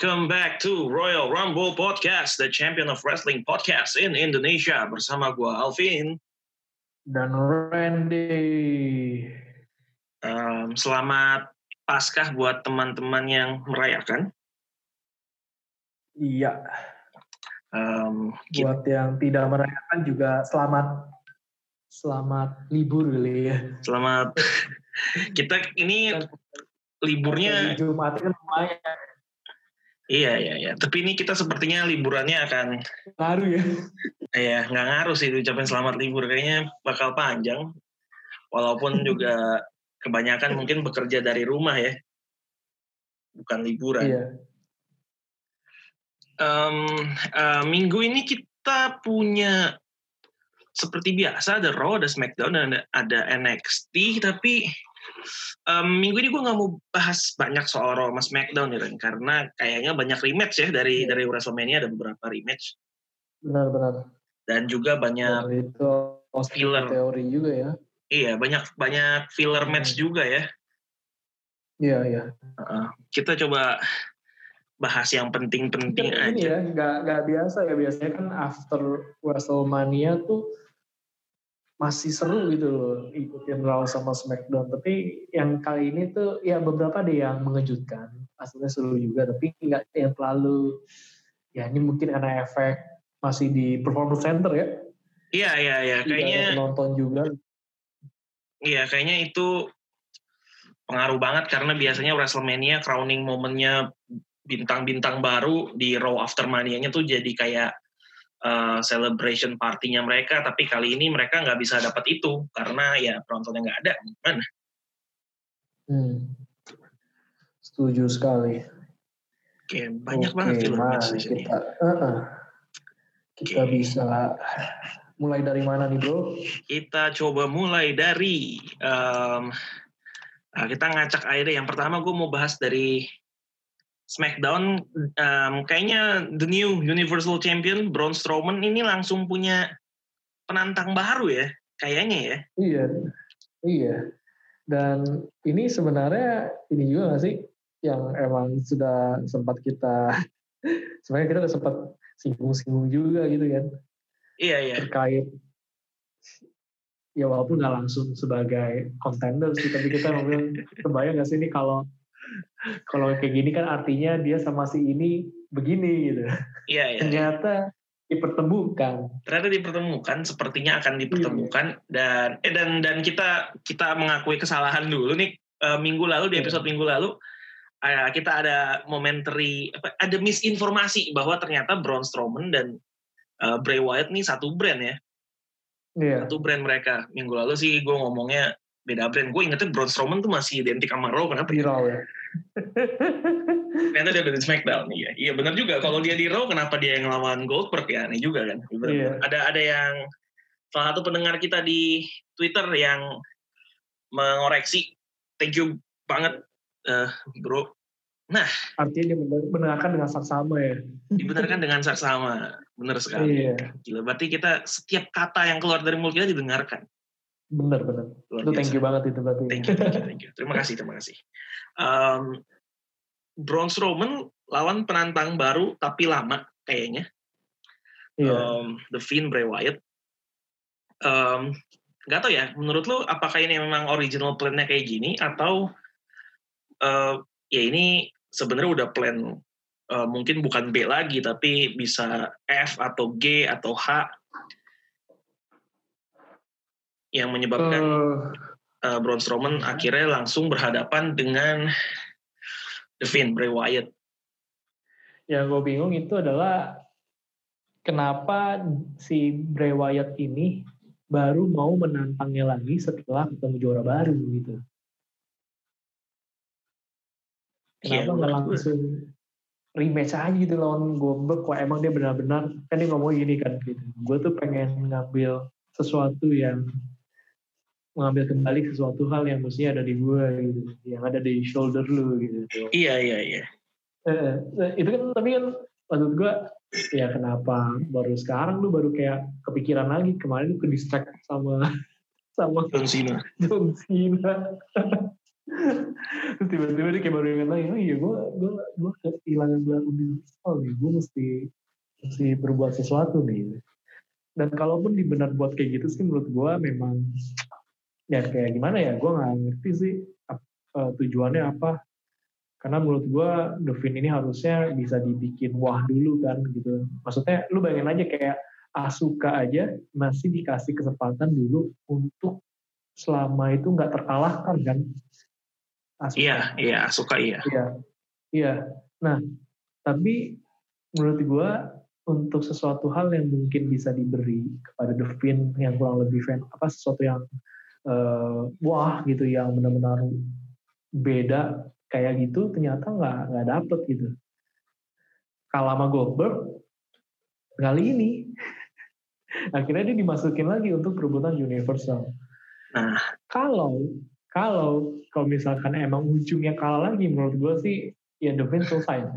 Welcome back to Royal Rumble Podcast, the champion of wrestling podcast in Indonesia. Bersama gue Alvin. Dan Randy. Um, selamat Paskah buat teman-teman yang merayakan. Iya. Um, buat yang tidak merayakan juga selamat selamat libur kali ya. Selamat. kita ini liburnya Jumat kan lumayan. Iya iya iya. Tapi ini kita sepertinya liburannya akan ngaruh ya. Iya nggak ngaruh sih ucapin selamat libur kayaknya bakal panjang. Walaupun juga kebanyakan mungkin bekerja dari rumah ya, bukan liburan. Iya. Um, uh, minggu ini kita punya seperti biasa ada Raw, ada SmackDown, ada, ada NXT, tapi um, minggu ini gue nggak mau bahas banyak soal Raw sama SmackDown nih, Ren, karena kayaknya banyak rematch ya dari yeah. dari WrestleMania ada beberapa rematch. Benar-benar. Dan juga banyak oh, itu filler teori juga ya. Iya banyak banyak filler match hmm. juga ya. Iya iya. Uh, kita coba bahas yang penting-penting aja. Ini ya, nggak nggak biasa ya biasanya kan after WrestleMania tuh masih seru gitu loh ikutin Raw sama SmackDown. Tapi yang kali ini tuh ya beberapa deh yang mengejutkan. Aslinya seru juga, tapi nggak yang terlalu ya ini mungkin karena efek masih di Performance Center ya. Iya iya iya, kayaknya nonton juga. Iya, kayaknya itu pengaruh banget karena biasanya WrestleMania crowning momennya bintang-bintang baru di Raw After Mania-nya tuh jadi kayak uh, celebration partinya mereka, tapi kali ini mereka nggak bisa dapat itu karena ya penontonnya nggak ada. Gimana? Hmm. Setuju sekali. Oke, banyak Oke, banget film di sini. Kita, uh -uh. kita Oke. bisa mulai dari mana nih bro? Kita coba mulai dari um, kita ngacak aja Yang pertama gue mau bahas dari SmackDown um, kayaknya the new Universal Champion Braun Strowman ini langsung punya penantang baru ya kayaknya ya. Iya, iya. Dan ini sebenarnya ini juga gak sih yang emang sudah sempat kita sebenarnya kita udah sempat singgung-singgung juga gitu kan. Iya iya. Terkait ya walaupun nggak langsung sebagai contender sih tapi kita ngomong kebayang gak sih ini kalau kalau kayak gini kan artinya dia sama si ini begini gitu. Iya, iya. Ternyata dipertemukan. Ternyata dipertemukan, sepertinya akan dipertemukan iya. dan eh dan dan kita kita mengakui kesalahan dulu nih uh, minggu lalu di iya. episode iya. minggu lalu uh, kita ada momentary apa ada misinformasi bahwa ternyata Braun Strowman dan uh, Bray Wyatt nih satu brand ya. Iya. Satu brand mereka. Minggu lalu sih gue ngomongnya beda brand. Gue ingetnya Braun Strowman tuh masih identik sama Raw. Kenapa? Di Raw ya. Ternyata dia udah di SmackDown. Iya, iya benar juga. Kalau dia di Raw, kenapa dia yang ngelawan Goldberg ya? Aneh juga kan. Iya. Ada ada yang salah satu pendengar kita di Twitter yang mengoreksi. Thank you banget, uh, bro. Nah, artinya dia benarkan dengan saksama ya. Dibenarkan dengan saksama, benar sekali. Iya. Gila, berarti kita setiap kata yang keluar dari mulut kita didengarkan. Bener bener. Itu thank you banget itu berarti. Thank you, thank you, thank you. Terima kasih, terima kasih. Um, Braun Strowman lawan penantang baru tapi lama kayaknya. Yeah. Um, The Fiend Bray Wyatt. Um, gak tau ya, menurut lo apakah ini memang original plan-nya kayak gini atau uh, ya ini sebenarnya udah plan uh, mungkin bukan B lagi tapi bisa F atau G atau H yang menyebabkan uh, uh, Braun Strowman akhirnya langsung berhadapan dengan The Fiend Bray Wyatt. Yang gue bingung itu adalah kenapa si Bray Wyatt ini baru mau menantangnya lagi setelah ketemu juara baru gitu. Kenapa iya, nggak langsung rematch aja gitu lawan Goldberg? Kok emang dia benar-benar kan dia ngomong gini kan gitu. Gue tuh pengen ngambil sesuatu yang mengambil kembali sesuatu hal yang mestinya ada di gue gitu yang ada di shoulder lu gitu. Iya iya iya. Eh, itu kan tapi kan maksud gue ya kenapa baru sekarang lu baru kayak kepikiran lagi? Kemarin lu ke distract sama sama John Cena. John Cena. Terus tiba-tiba dia kayak baru ingat lagi, oh iya gue gue gue kehilangan gelar universal nih, gue mesti mesti berbuat sesuatu nih. Dan kalaupun dibenar buat kayak gitu sih menurut gue memang ya kayak gimana ya, gue nggak ngerti sih uh, tujuannya apa. Karena menurut gue Devin ini harusnya bisa dibikin wah dulu kan gitu. Maksudnya lu bayangin aja kayak Asuka aja masih dikasih kesempatan dulu untuk selama itu nggak terkalahkan kan. Asuka. Iya, iya, Asuka iya. Iya, iya. Nah, tapi menurut gue untuk sesuatu hal yang mungkin bisa diberi kepada Devin yang kurang lebih fan apa sesuatu yang uh, wah gitu yang benar-benar beda kayak gitu ternyata nggak nggak dapet gitu. Kalau sama Goldberg kali ini akhirnya dia dimasukin lagi untuk perebutan universal. Nah, kalau kalau kalau misalkan emang ujungnya kalah lagi menurut gue sih ya The Vin selesai.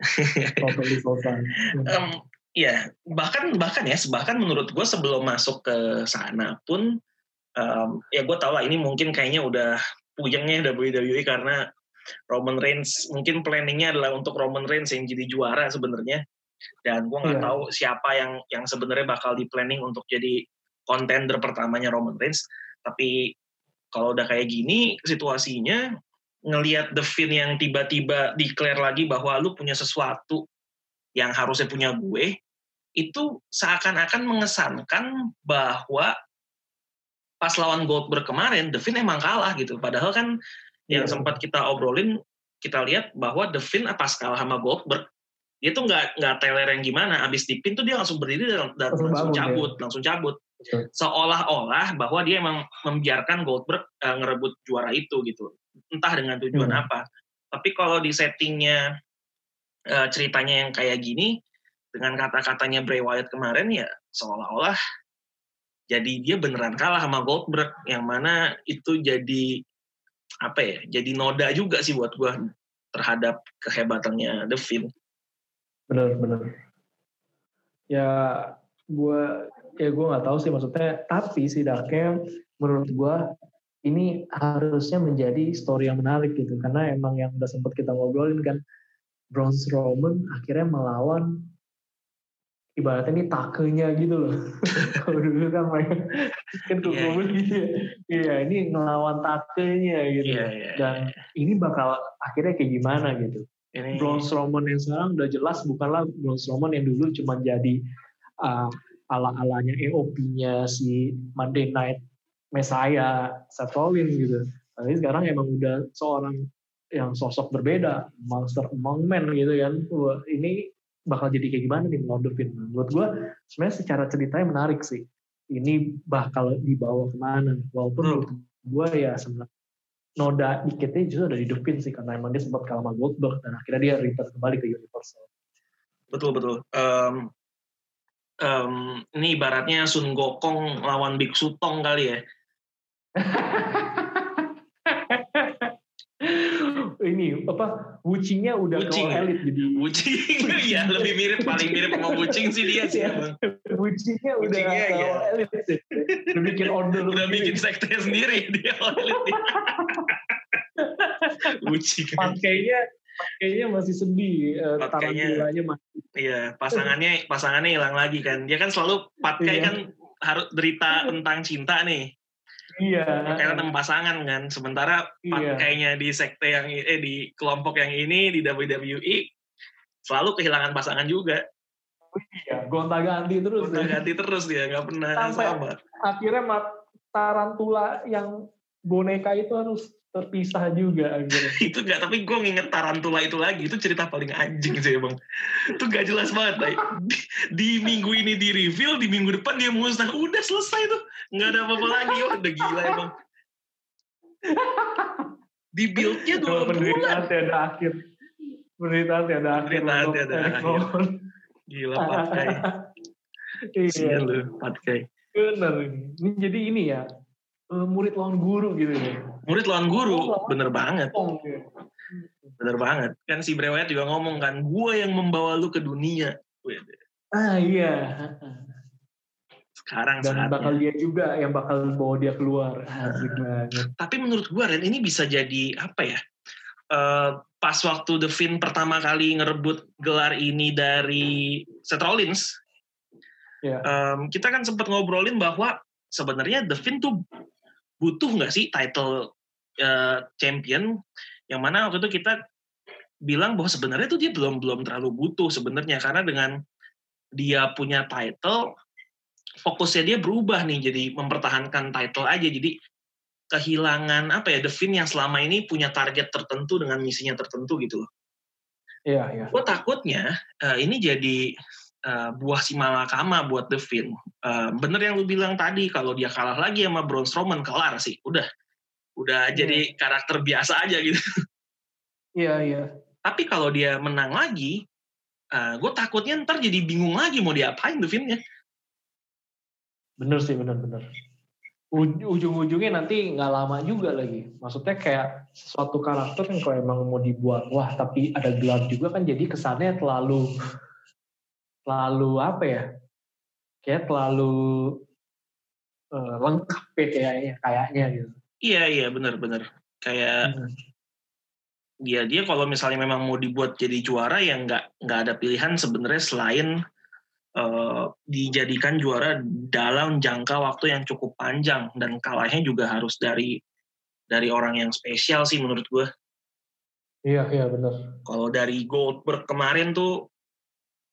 Totally selesai. um, ya bahkan bahkan ya bahkan menurut gue sebelum masuk ke sana pun um, ya gue tau lah ini mungkin kayaknya udah puyengnya WWE karena Roman Reigns mungkin planningnya adalah untuk Roman Reigns yang jadi juara sebenarnya dan gue nggak yeah. tahu siapa yang yang sebenarnya bakal di planning untuk jadi contender pertamanya Roman Reigns tapi kalau udah kayak gini situasinya ngelihat The Finn yang tiba-tiba declare lagi bahwa lu punya sesuatu yang harusnya punya gue itu seakan-akan mengesankan bahwa pas lawan Goldberg kemarin The Finn emang kalah gitu padahal kan yang yeah. sempat kita obrolin kita lihat bahwa The Finn pas kalah sama Goldberg dia tuh nggak nggak teler yang gimana abis dipin tuh dia langsung berdiri dan, dan langsung, langsung cabut ya. langsung cabut seolah-olah bahwa dia emang membiarkan Goldberg uh, ngerebut juara itu gitu entah dengan tujuan hmm. apa tapi kalau di settingnya uh, ceritanya yang kayak gini dengan kata-katanya Bray Wyatt kemarin ya seolah-olah jadi dia beneran kalah sama Goldberg yang mana itu jadi apa ya jadi noda juga sih buat gue terhadap kehebatannya The Finn. Bener bener. Ya gue ya gue nggak tahu sih maksudnya tapi sih setidaknya menurut gue ini harusnya menjadi story yang menarik gitu karena emang yang udah sempet kita ngobrolin kan Braun Strowman akhirnya melawan ibaratnya ini takenya gitu loh. Kalau dulu kan mereka kan yeah, yeah. gitu ya. Iya, ini ngelawan takenya gitu. Yeah, yeah, Dan yeah. ini bakal akhirnya kayak gimana gitu. Ini... Braun Strowman yang sekarang udah jelas bukanlah Braun Strowman yang dulu cuma jadi uh, ala-alanya EOP-nya si Monday Night Messiah Seth Rollins gitu. Tapi sekarang emang udah seorang yang sosok berbeda, monster among men gitu kan. Ini bakal jadi kayak gimana nih menurut Devin? Menurut gue sebenarnya secara ceritanya menarik sih. Ini bakal dibawa ke mana? Walaupun hmm. menurut gue ya sebenarnya noda dikitnya justru ada di Devin sih karena emang dia sempat kalah sama Goldberg dan akhirnya dia return kembali ke Universal. Betul betul. Um, um, ini ibaratnya Sun Gokong lawan Big Sutong kali ya. ini apa Wucingnya udah Wucing. elit jadi Wucing ya lebih mirip paling mirip sama Wucing sih dia sih bang Wucingnya udah ke ya. elit udah bikin order udah bikin sekte sendiri dia elit Wucing pakainya pakainya masih sedih uh, tampilnya masih iya pasangannya pasangannya hilang lagi kan. Dia kan selalu pakai iya. kan harus derita tentang cinta nih Iya. Karena enam pasangan kan. Sementara iya. kayaknya di sekte yang eh di kelompok yang ini di WWE selalu kehilangan pasangan juga. Iya, gonta-ganti terus. Gonta-ganti terus dia, nggak pernah Sampai sama. Akhirnya tarantula yang boneka itu harus terpisah juga akhirnya. itu enggak, tapi gue nginget Tarantula itu lagi, itu cerita paling anjing sih bang. itu gak jelas banget. Lah. Di, di minggu ini di reveal, di minggu depan dia musnah. Udah selesai tuh. Nggak ada apa-apa lagi. Udah gila emang. Di build-nya dua bulan. ada akhir. Penderitaan ada akhir. Penderitaan ada akhir. Gila pakai. Iya. lu, pakai. Bener. Ini jadi ini ya, uh, murid lawan guru gitu ya. Murid lawan guru, oh, bener banget. Oh, okay. Bener banget. Kan si Brewet juga ngomong kan, gue yang membawa lu ke dunia. Ah iya. Sekarang Dan saatnya. bakal dia juga yang bakal bawa dia keluar. Asik banget. Tapi menurut gue Ren ini bisa jadi apa ya? Eh, pas waktu The Finn pertama kali ngerebut gelar ini dari Seth Rollins, Ya. em, kita kan sempat ngobrolin bahwa sebenarnya The Finn tuh butuh nggak sih title eh, champion? Yang mana waktu itu kita bilang bahwa sebenarnya tuh dia belum belum terlalu butuh sebenarnya karena dengan dia punya title fokusnya dia berubah nih jadi mempertahankan title aja jadi kehilangan apa ya Finn yang selama ini punya target tertentu dengan misinya tertentu gitu loh. Iya, iya. Gue takutnya eh, ini jadi eh, buah si malakama buat The Finn. Eh, bener yang lu bilang tadi kalau dia kalah lagi sama Braun Strowman kelar sih, udah udah Iya. jadi karakter biasa aja gitu. Iya, iya. Tapi kalau dia menang lagi, gue takutnya ntar jadi bingung lagi mau diapain The Finn-nya. Bener sih, bener-bener. Ujung-ujungnya nanti nggak lama juga lagi. Maksudnya kayak suatu karakter yang kalau emang mau dibuat, wah tapi ada gelar juga kan jadi kesannya terlalu, terlalu apa ya, kayak terlalu eh, lengkap ya kayaknya, kayaknya gitu. Iya iya bener-bener kayak Hmm. dia dia kalau misalnya memang mau dibuat jadi juara ya nggak nggak ada pilihan sebenarnya selain eh, dijadikan juara dalam jangka waktu yang cukup panjang dan kalahnya juga harus dari dari orang yang spesial sih menurut gue. Iya, iya bener. Kalau dari Goldberg kemarin tuh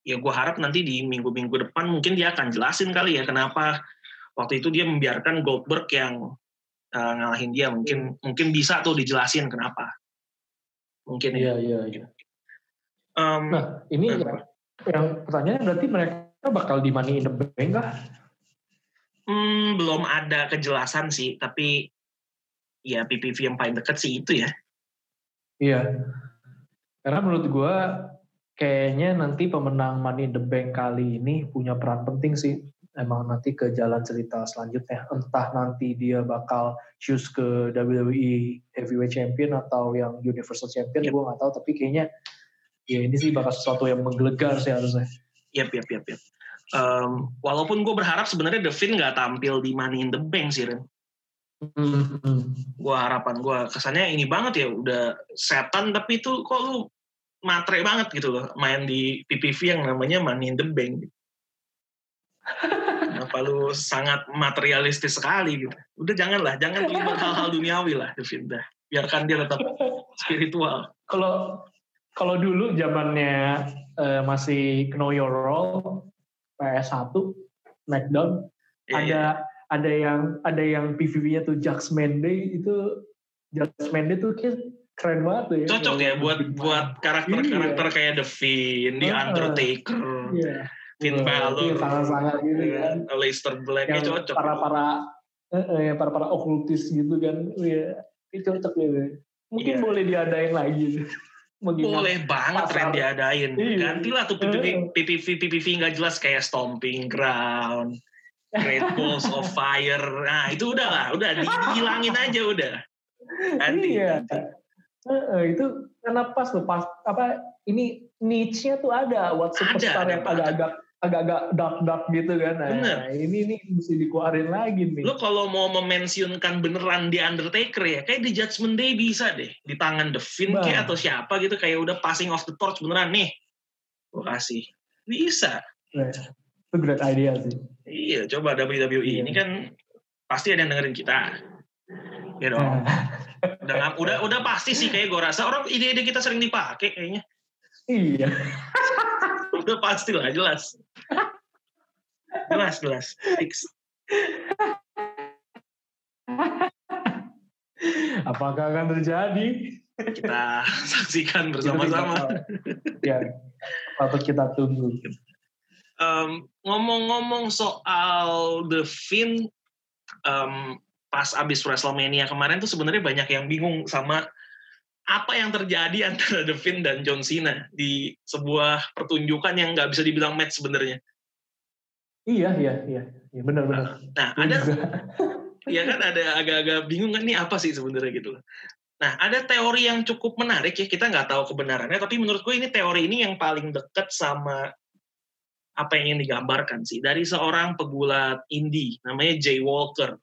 ya gue harap nanti di minggu-minggu depan mungkin dia akan jelasin kali ya kenapa waktu itu dia membiarkan Goldberg yang eh, ngalahin dia mungkin mungkin bisa tuh dijelasin kenapa. Mungkin ya. Iya, iya, iya. Em, Nah, ini Hmm. yang, yang pertanyaan berarti mereka bakal di money in the bank kah? Hmm, belum ada kejelasan sih, tapi ya PPV yang paling dekat sih itu ya. Iya. Karena menurut gue kayaknya nanti pemenang Money in the Bank kali ini punya peran penting sih. Emang nanti ke jalan cerita selanjutnya. Entah nanti dia bakal choose ke WWE Heavyweight Champion atau yang Universal Champion, Yep. gue nggak tahu. Tapi kayaknya ya ini sih bakal sesuatu yang menggelegar sih harusnya. Yap, yap, yap, yap. Em, walaupun gue berharap sebenarnya The Finn nggak tampil di Money in the Bank sih, Ren. Hmm. Gue harapan gue kesannya ini banget ya, udah setan tapi itu kok lu matre banget gitu loh, main di PPV yang namanya Money in the Bank. Kenapa lu sangat materialistis sekali gitu. Udah janganlah, jangan terlibat hal-hal duniawi lah. Dah. Biarkan dia tetap spiritual. Kalau kalau dulu zamannya eh, masih Know Your Role PS1 Smackdown Iya, ada ada yang ada yang PVV-nya tuh Judgment Day itu Judgment Day tuh kayak keren banget tuh ya. cocok ya buat buat karakter-karakter kayak The Fiend, The. Undertaker, Iya. Finn Balor, sangat-sangat gitu kan. Aleister Black, ya Yang cocok. para para eh, para para okultis gitu kan. Iya. Itu cocok gitu. Mungkin Iya. boleh diadain lagi. Mengingat Boleh banget pasar. Ren diadain. Iya. Gantilah tuh PPV, PPV, PPV nggak jelas kayak Stomping Ground, Great Balls of Fire. Nah itu udah lah, udah di- dihilangin aja udah. Ganti. Iya. Heeh, itu karena pas loh pas apa ini niche-nya tuh ada buat Ada, superstar ada yang banget. agak-agak agak-agak dark dark gitu kan. Nah, Bener. ini nih mesti dikeluarin lagi nih. Lo kalau mau memensiunkan beneran di Undertaker ya, kayak di Judgment Day bisa deh. Di tangan The Finn kayak atau siapa gitu, kayak udah passing off the torch beneran nih. Gue kasih. Bisa. Nah, itu great idea sih. Iya, coba WWE Iya. ini kan pasti ada yang dengerin kita. Ya dong. Udah, udah, udah pasti sih kayak gue rasa orang ide-ide kita sering dipakai kayaknya. iya. Udah pasti lah, jelas. Jelas, jelas. Fix. Apakah akan terjadi? Kita saksikan bersama-sama. ya, patut kita tunggu. Em, ngomong-ngomong soal The Finn, em, pas abis WrestleMania kemarin tuh sebenarnya banyak yang bingung sama apa yang terjadi antara The Finn dan John Cena di sebuah pertunjukan yang nggak bisa dibilang match sebenarnya. Iya, iya, iya. iya benar-benar. Nah, ada ya kan ada agak-agak bingung kan ini apa sih sebenarnya gitu. Nah, ada teori yang cukup menarik ya, kita nggak tahu kebenarannya, tapi menurut gue ini teori ini yang paling dekat sama apa yang ingin digambarkan sih dari seorang pegulat indie namanya Jay Walker.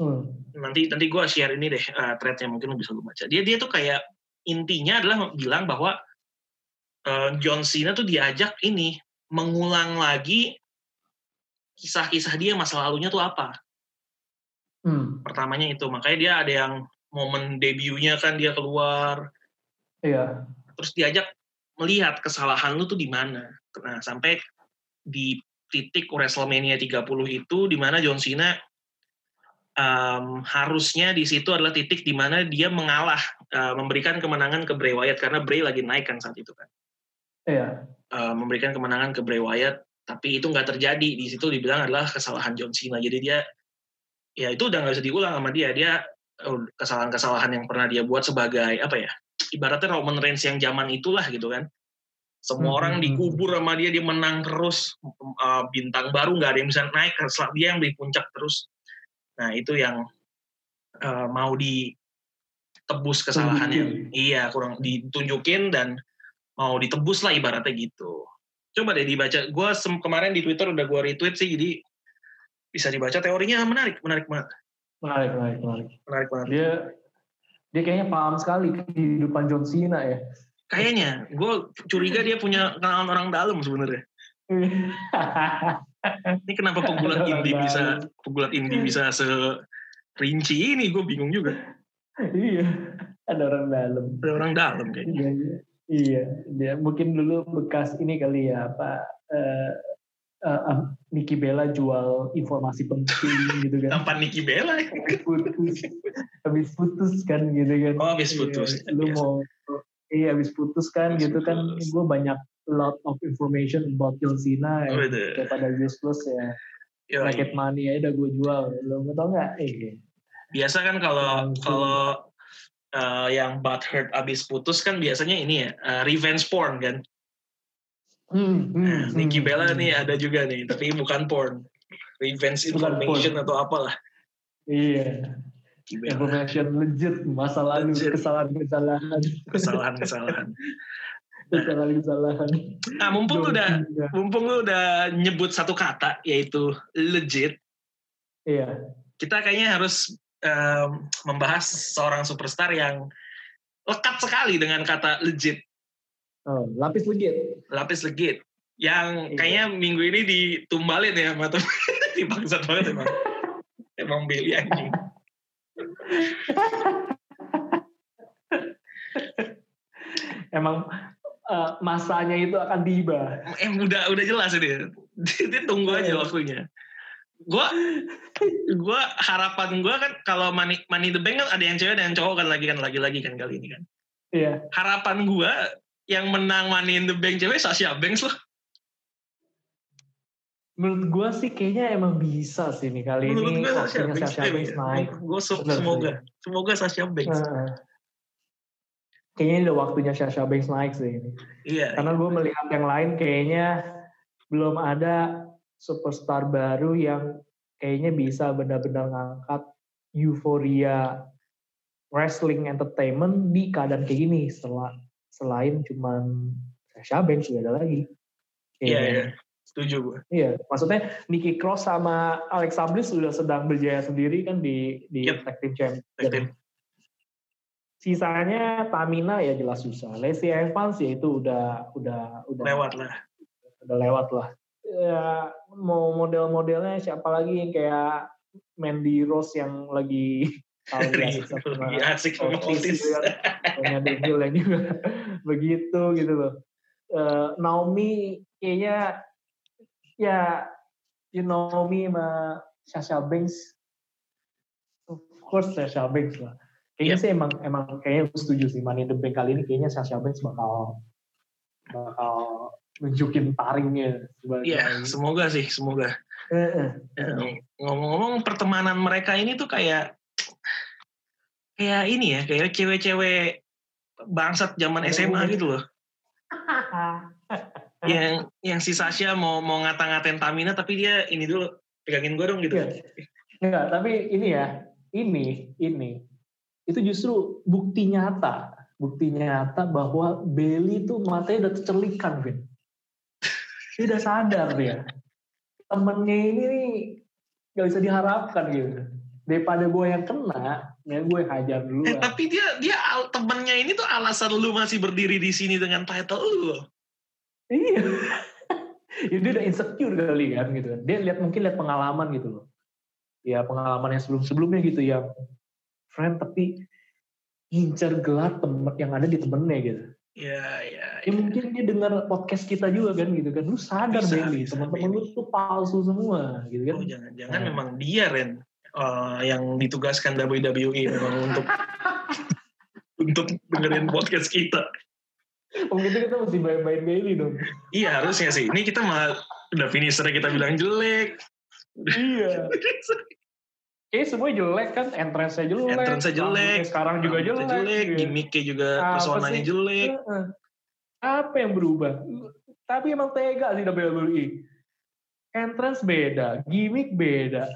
Hmm. Nanti nanti gue share ini deh uh, threadnya mungkin lo bisa lo baca. Dia dia tuh kayak intinya adalah bilang bahwa uh, John Cena tuh diajak ini mengulang lagi kisah-kisah dia masa lalunya tuh apa. Hmm. Pertamanya itu makanya dia ada yang momen debutnya kan dia keluar. Iya. Terus diajak melihat kesalahan lu tuh di mana. Nah, sampai di titik WrestleMania 30 itu di mana John Cena um, harusnya di situ adalah titik di mana dia mengalah uh, memberikan kemenangan ke Bray Wyatt karena Bray lagi naik kan saat itu kan. Iya. Uh, memberikan kemenangan ke Bray Wyatt tapi itu nggak terjadi di situ dibilang adalah kesalahan John Cena jadi dia ya itu udah nggak bisa diulang sama dia dia uh, kesalahan-kesalahan yang pernah dia buat sebagai apa ya ibaratnya Roman Reigns yang zaman itulah gitu kan semua hmm. orang hmm, hmm. dikubur sama dia, dia menang terus. Uh, bintang baru nggak ada yang bisa naik, dia yang di puncak terus. Nah itu yang uh, mau ditebus kesalahannya. Tunjukin. Iya, kurang ditunjukin dan mau ditebus lah ibaratnya gitu. Coba deh dibaca. Gue kemarin di Twitter udah gue retweet sih, jadi bisa dibaca teorinya menarik, menarik banget. Menarik, menarik, menarik. Menarik banget. Dia dia kayaknya paham sekali kehidupan John Cena ya. Kayaknya, gue curiga dia punya kenalan orang dalam sebenarnya. ini kenapa pegulat indie bisa pegulat indie bisa serinci ini? Gue bingung juga. Iya, ada orang dalam. Ada orang dalam kayaknya. Iya, iya, iya. dia mungkin dulu bekas ini kali ya apa uh, uh, uh, Niki Bella jual informasi penting gitu kan. Apa Niki Bella? habis putus, habis putus kan gitu kan. Oh habis putus. Iya, lu mau iya habis putus kan habis gitu putus. kan gue banyak lot of information about John Cena ya, oh, daripada useless ya. Yo, Racket Money ya udah gue jual. Lo mau tau nggak? Eh. biasa kan kalau kalau uh, yang butthurt abis putus kan biasanya ini ya uh, revenge porn kan? Hmm, hmm, nah, Nikki hmm, Bella hmm. nih ada juga nih tapi bukan porn. Revenge information porn. atau apalah. Iya. Information legit masa lalu kesalahan-kesalahan. Kesalahan-kesalahan kesalahan-kesalahan nah mumpung lu udah mumpung lu udah nyebut satu kata yaitu legit. Iya. Kita kayaknya harus um, membahas seorang superstar yang lekat sekali dengan kata legit. Oh, lapis legit. Lapis legit. Yang iya. kayaknya minggu ini ditumbalin ya sama bangsat banget emang. Emang Billy anjing. Emang uh, masanya itu akan tiba. Eh udah udah jelas ini. Dia tunggu aja waktunya. Gua gua harapan gua kan kalau money, money the bank kan ada yang cewek dan yang cowok kan lagi kan lagi-lagi kan kali ini kan. Iya. Harapan gua yang menang money in the bank cewek Sasha Banks loh menurut gue sih kayaknya emang bisa sih nih kali menurut ini Sasha Banks, Sasha Banks naik. Gue semoga, semoga Sasha Banks. Nah, kayaknya udah waktunya Sasha Banks naik sih ini. Iya. Karena iya. gue melihat yang lain kayaknya belum ada superstar baru yang kayaknya bisa benar-benar ngangkat euforia wrestling entertainment di keadaan kayak gini setelah selain cuman Sasha Banks juga ada lagi. Iya, iya. Setuju gue. Iya, maksudnya Nicky Cross sama Alexa Bliss sudah sedang berjaya sendiri kan di di yep. tag team champion. Sisanya Tamina ya jelas susah. Lacey Evans ya itu udah udah udah lewat lah. Udah lewat lah. Ya, mau model-modelnya siapa lagi yang kayak Mandy Rose yang lagi lagi asik sama Otis. Punya Devil yang juga begitu gitu loh. Uh, Naomi kayaknya ya you know me sama Sasha Banks of course Sasha Banks lah kayaknya yeah. sih emang emang kayaknya gue setuju sih Money in the Bank kali ini kayaknya Sasha Banks bakal bakal nunjukin taringnya Iya, yeah, semoga sih, semoga. Ya, ngomong-ngomong pertemanan mereka ini tuh kayak kayak ini ya, kayak cewek-cewek bangsat zaman SMA gitu loh. yang yang si Sasha mau mau ngata-ngatain Tamina tapi dia ini dulu pegangin gue dong gitu. Iya. Enggak, tapi ini ya, ini ini itu justru bukti nyata, bukti nyata bahwa Belly tuh matanya udah tercelikan, Vin. dia udah sadar dia temennya ini nih gak bisa diharapkan gitu. Daripada gue yang kena ya gue hajar dulu eh, tapi dia dia temennya ini tuh alasan lu masih berdiri di sini dengan title lu. Iya. Ya, dia udah insecure kali kan gitu. Dia lihat mungkin lihat pengalaman gitu loh. Ya pengalaman yang sebelum sebelumnya gitu ya friend tapi ngincer gelar temen yang ada di temennya gitu Ya, ya, ya. mungkin dia dengar podcast kita juga kan gitu kan. Lu sadar Bailey, teman-teman lu tuh palsu semua gitu kan. Oh, jangan jangan nah. memang dia Ren uh, yang ditugaskan WWE memang untuk untuk dengerin podcast kita. Oh gitu kita mesti main-main Bailey dong. Iya harusnya sih. Ini kita mah udah finisher kita bilang jelek. Iya. Eh semua jelek kan, entrance-nya jelek. Entrance-nya jelek. Sekarang juga jelek. jelek gitu. Gimmicknya juga personanya jelek. Apa yang berubah? Tapi emang tega sih WWE. Entrance beda, gimmick beda.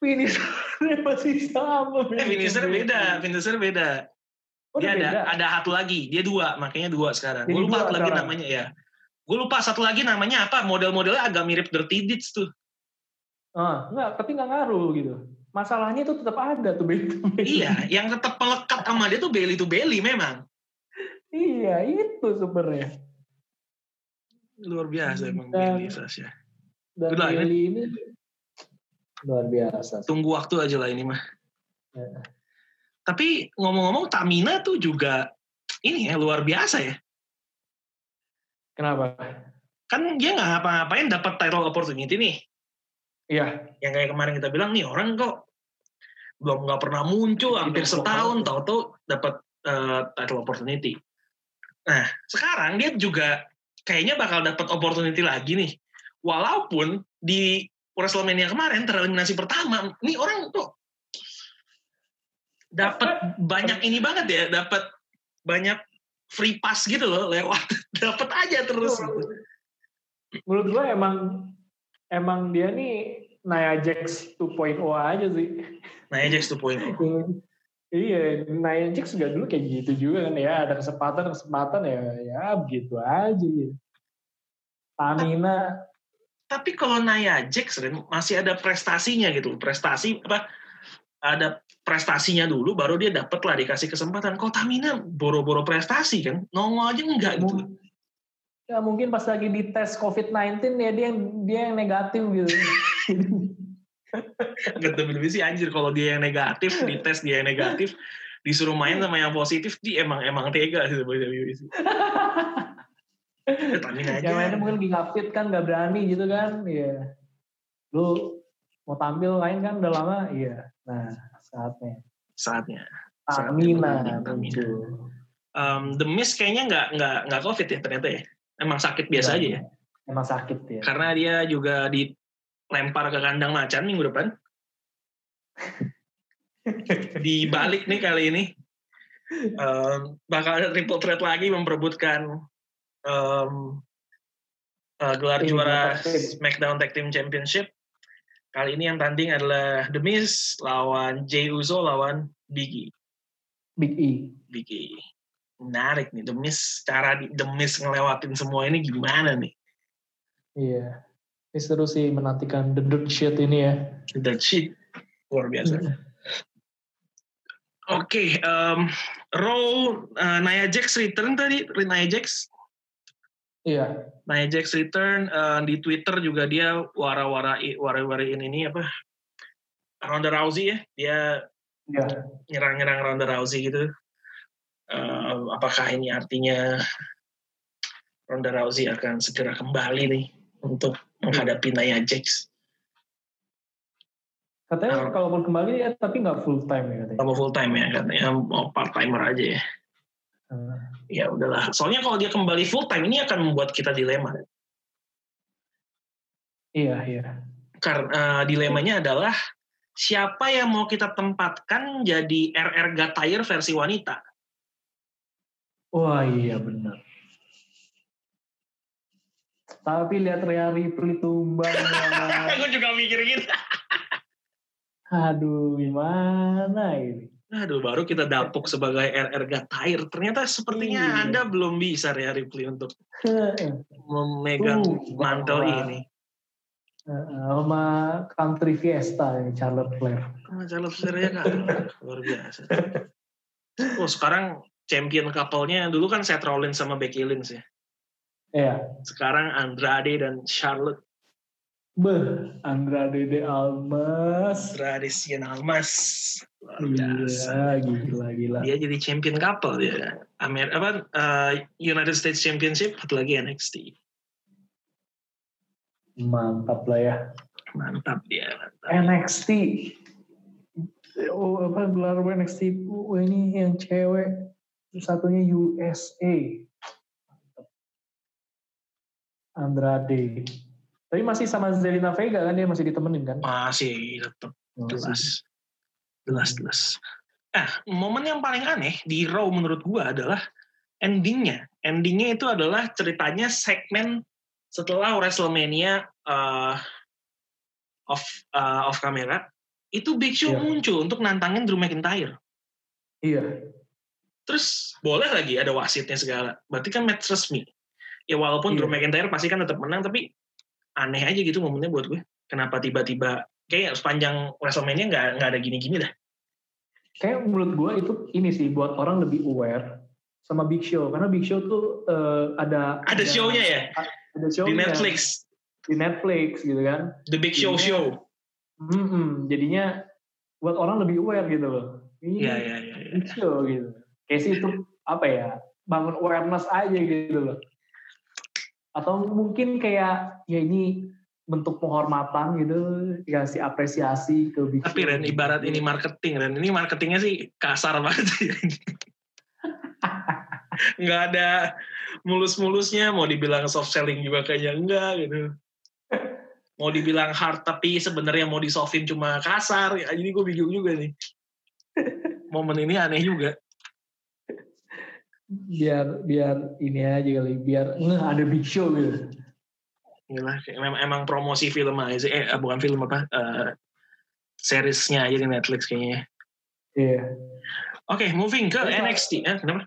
Finisher masih sama. Eh, finisher beda, finisher beda. Oh, dia ada beda. ada satu lagi, dia dua, makanya dua sekarang. Gue lupa satu lagi namanya ya. Gue lupa satu lagi namanya apa, model-modelnya agak mirip Dirty Deeds tuh. Ah, enggak, tapi nggak ngaruh gitu masalahnya itu tetap ada tuh Bailey to Bailey. Iya, yang tetap melekat sama dia tuh Bailey to Bailey memang. Iya, itu sebenarnya. Luar biasa emang dan, Bailey Sasha. Dan Udah, Bailey ini luar biasa. Tunggu waktu aja lah ini mah. Ya. Tapi ngomong-ngomong Tamina tuh juga ini ya luar biasa ya. Kenapa? Kan dia nggak ngapa-ngapain dapat title opportunity nih. Iya. Yang kayak kemarin kita bilang nih orang kok belum nggak pernah muncul hampir setahun tahu-tahu dapat uh, title opportunity. Nah sekarang dia juga kayaknya bakal dapat opportunity lagi nih. Walaupun di WrestleMania kemarin tereliminasi pertama, nih orang kok dapat banyak ini banget ya, dapat banyak free pass gitu loh lewat, dapat aja terus. Menurut gue emang emang dia nih Naya Jax 2.0 aja sih. Naya Jax 2.0. iya, Naya Jax juga dulu kayak gitu juga kan ya, ada kesempatan kesempatan ya, ya begitu aja. Tamina. Tapi kalau Naya Jax masih ada prestasinya gitu, prestasi apa? Ada prestasinya dulu, baru dia dapat lah dikasih kesempatan. Kalau Tamina boro-boro prestasi kan, nongol aja enggak gitu. Ya mungkin pas lagi di tes COVID-19 ya dia yang dia yang negatif gitu. Gak lebih sih anjir kalau dia yang negatif di tes dia yang negatif disuruh main sama yang positif dia emang emang tega sih WWE sih. ya, aja. Yang mainnya mungkin lagi fit kan nggak berani gitu kan, iya. Lu mau tampil lain kan udah lama, iya. Nah saatnya. Saatnya. Tamina. Um, The Miz kayaknya nggak nggak nggak covid ya ternyata ya. Emang sakit biasa ya, aja ya? Emang sakit ya. Karena dia juga dilempar ke kandang macan minggu depan. di balik nih kali ini. Um, bakal ada triple threat lagi memperebutkan um, uh, gelar juara SmackDown Tag Team Championship. Kali ini yang tanding adalah The Miz lawan Jey Uso lawan Big E. Big E. Big E menarik nih demis cara demis ngelewatin semua ini gimana nih iya ini seru sih menantikan the dirt shit ini ya. The dirt shit luar biasa. Mm. oke okay, um, Raw uh, Nia Jax return tadi Nia Jax? Iya. Nia Jax return uh, di Twitter juga dia wara-wara wara-warain ini apa? Ronda Rousey ya? Dia yeah. nyerang-nyerang Ronda Rousey gitu. Uh, apakah ini artinya Ronda Rousey akan segera kembali nih untuk menghadapi Nia Jax? Katanya kalau mau kembali ya tapi nggak full time ya katanya. Kalau full time ya katanya mau part timer aja ya. Uh. Ya udahlah. Soalnya kalau dia kembali full time ini akan membuat kita dilema. Iya iya. Karena uh, dilemanya adalah siapa yang mau kita tempatkan jadi RR Gatire versi wanita? Wah iya benar. Tapi lihat Ria Ripley tumbang. Aku juga mikir gitu. Aduh, gimana ini? Aduh, baru kita dapuk sebagai RR Gatair. Ternyata sepertinya Iya. Anda belum bisa ya Ripley untuk memegang Uh, mantel wah. ini. Sama Country Fiesta ini Charlotte Flair. Oh, Charlotte Flair ya kan. Luar biasa. Oh, sekarang champion couple-nya dulu kan Seth Rollins sama Becky Lynch ya. Iya. Sekarang Andrade dan Charlotte Beh, Andrade de Almas. Andrade Cien Almas. Luar biasa. Iya, gila, gila. Dia jadi champion couple dia. Amer apa uh, United States Championship satu lagi NXT. Mantap lah ya. Mantap dia. Mantap. NXT. Oh, apa gelar NXT? Oh, ini yang cewek. Satunya USA. Andrade. Tapi masih sama Zelina Vega kan dia masih ditemenin kan? Masih tetap Masih. jelas. Jelas jelas. Nah, momen yang paling aneh di Raw menurut gua adalah endingnya. Endingnya itu adalah ceritanya segmen setelah WrestleMania uh, off uh, off kamera itu Big Show Iya. muncul untuk nantangin Drew McIntyre. Iya. Terus boleh lagi ada wasitnya segala. Berarti kan match resmi. Ya walaupun Iya. Drew McIntyre pasti kan tetap menang, tapi aneh aja gitu momennya buat gue. Kenapa tiba-tiba kayak sepanjang WrestleMania nggak nggak ada gini-gini dah. Kayak menurut gue itu ini sih buat orang lebih aware sama Big Show karena Big Show tuh eh, ada Ada show-nya ya ada show di Netflix, di Netflix gitu kan The Big Show Jadinya- Show. Mm-mm, jadinya buat orang lebih aware gitu loh ini Iya iya iya. iya. Big Show gitu kayak sih itu apa ya bangun awareness aja gitu loh atau mungkin kayak ya ini bentuk penghormatan gitu kasih apresiasi ke Big Tapi Ren, gitu. ibarat ini marketing, Ren. Ini marketingnya sih kasar banget. nggak ada mulus-mulusnya, mau dibilang soft selling juga kayaknya enggak gitu. Mau dibilang hard tapi sebenarnya mau disoftin cuma kasar. Ya, jadi gue bingung juga nih. Momen ini aneh juga. Biar biar ini aja kali biar ngeh ada Big Show gitu Gila, kayak memang, emang promosi film aja sih. Eh, bukan film apa. eh, seriesnya aja di Netflix kayaknya. iya Oke, moving ke Tapi NXT. Eh, kenapa?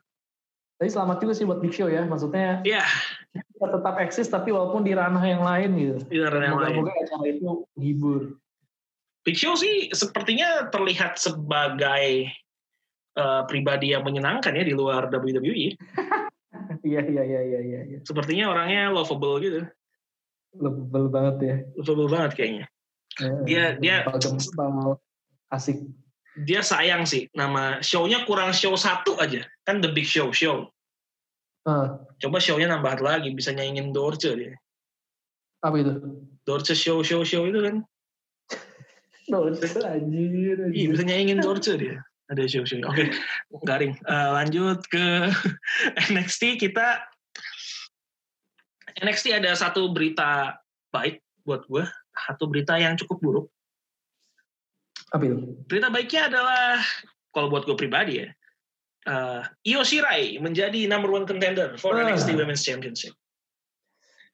Tapi selamat juga sih buat Big Show ya. Maksudnya Ya, kita tetap eksis tapi walaupun di ranah yang lain gitu. di yang lain. Moga-moga acara itu menghibur. Big Show sih sepertinya terlihat sebagai eh, pribadi yang menyenangkan ya di luar WWE. Iya iya iya iya iya. iya. Sepertinya orangnya lovable gitu. Lebel banget ya. Lovable banget kayaknya. Dia- dia- Gempal, asik. Dia sayang sih nama show-nya kurang show satu aja. Kan The Big Show Show. Ah, Coba show-nya nambah lagi bisa nyanyiin Dorce dia. apa itu? Dorce show show show itu kan. Doce anjir. Iya anjir. bisa nyanyiin Dorce dia. Ada show-show. Oke, garing. Eh, lanjut ke NXT kita NXT ada satu berita baik buat gue, satu berita yang cukup buruk. Apa itu? Berita baiknya adalah kalau buat gue pribadi ya, eh, Io Shirai menjadi number one contender for Ah. NXT Women's Championship.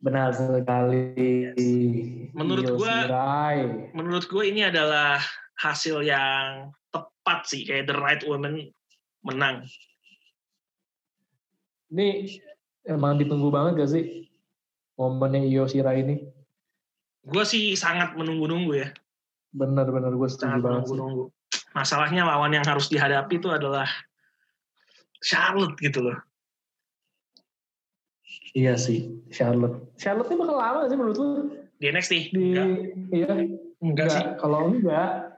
Benar sekali. Menurut Io gua- Shirai. Menurut gue ini adalah hasil yang tepat sih, kayak the right woman menang. Ini emang ditunggu banget gak sih momennya Io Shirai ini? Gue sih sangat menunggu-nunggu ya. Bener-bener gue setuju sangat banget sih. menunggu-nunggu. Masalahnya lawan yang harus dihadapi itu adalah Charlotte gitu loh. Iya sih, Charlotte. Charlotte ini bakal lama sih menurut lu? Di NXT? Di, Enggak, iya, enggak sih. Kalau enggak,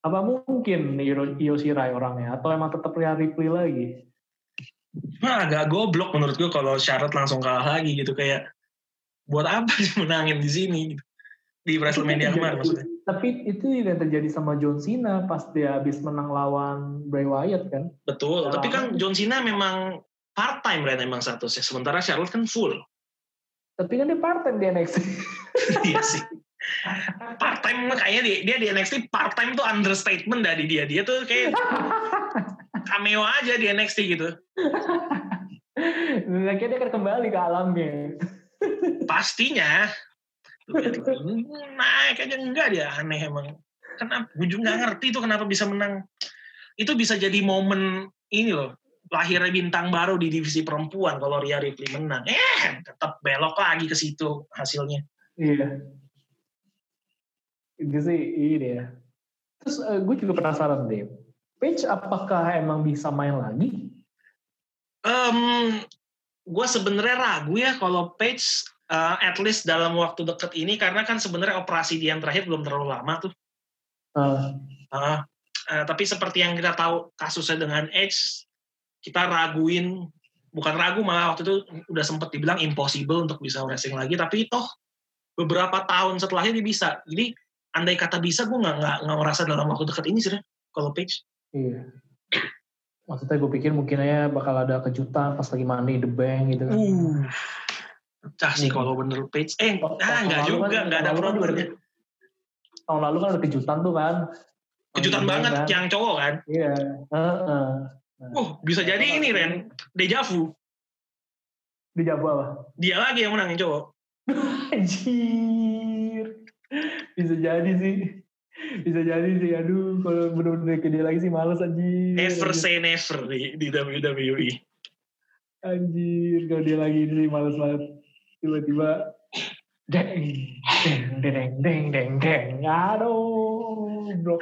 apa mungkin Io, Shirai orangnya? Atau emang tetap lihat Ripley lagi? Nah, agak goblok menurut gue kalau Charlotte langsung kalah lagi gitu kayak buat apa sih menangin di sini gitu. di WrestleMania kemarin maksudnya. Tapi itu juga yang terjadi sama John Cena pas dia habis menang lawan Bray Wyatt kan? Betul. Ya, Tapi kan. John Cena memang part time kan emang statusnya. Sementara Charlotte kan full. Tapi kan dia part time di NXT. iya sih. Part time kayaknya dia, dia di NXT part time tuh understatement dari dia. Dia tuh kayak cameo aja di NXT gitu. Akhirnya dia akan kembali ke alamnya. pastinya. Naik aja enggak dia aneh emang. Kenapa? Gue juga ngerti itu kenapa bisa menang. Itu bisa jadi momen ini loh lahirnya bintang baru di divisi perempuan kalau Ria Ripley menang. Eh tetap belok lagi ke situ hasilnya. Iya itu sih ini ya terus uh, gue juga penasaran deh Page apakah emang bisa main lagi? Um, gue sebenarnya ragu ya kalau Page uh, at least dalam waktu deket ini karena kan sebenarnya operasi dia yang terakhir belum terlalu lama tuh. Uh. Uh, uh, tapi seperti yang kita tahu kasusnya dengan Edge kita raguin bukan ragu malah waktu itu udah sempat dibilang impossible untuk bisa wrestling lagi tapi toh beberapa tahun setelahnya dia bisa. Jadi andai kata bisa gue nggak nggak nggak merasa dalam waktu dekat ini sih kalau Page iya maksudnya gue pikir mungkin aja bakal ada kejutan pas lagi money the bank gitu kan. Uh, cah sih hmm. kalau bener Page. Eh, oh, ah nggak juga, kan, nggak ada problemnya. Tahun lalu kan ada kejutan tuh kan. Kejutan banget kan. yang cowok kan. Iya. Uh, uh. Nah, oh, bisa jadi ini Ren, dejavu. Dejavu apa? Dia lagi yang menang yang cowok. Anjir. Bisa jadi sih. Bisa jadi sih. Aduh, kalau bener-bener ke dia lagi sih males anjir. Never say never di, di WWE. Anjir, kalau dia lagi ini males banget. Tiba-tiba deng, deng, deng, deng, deng, deng. Aduh, blok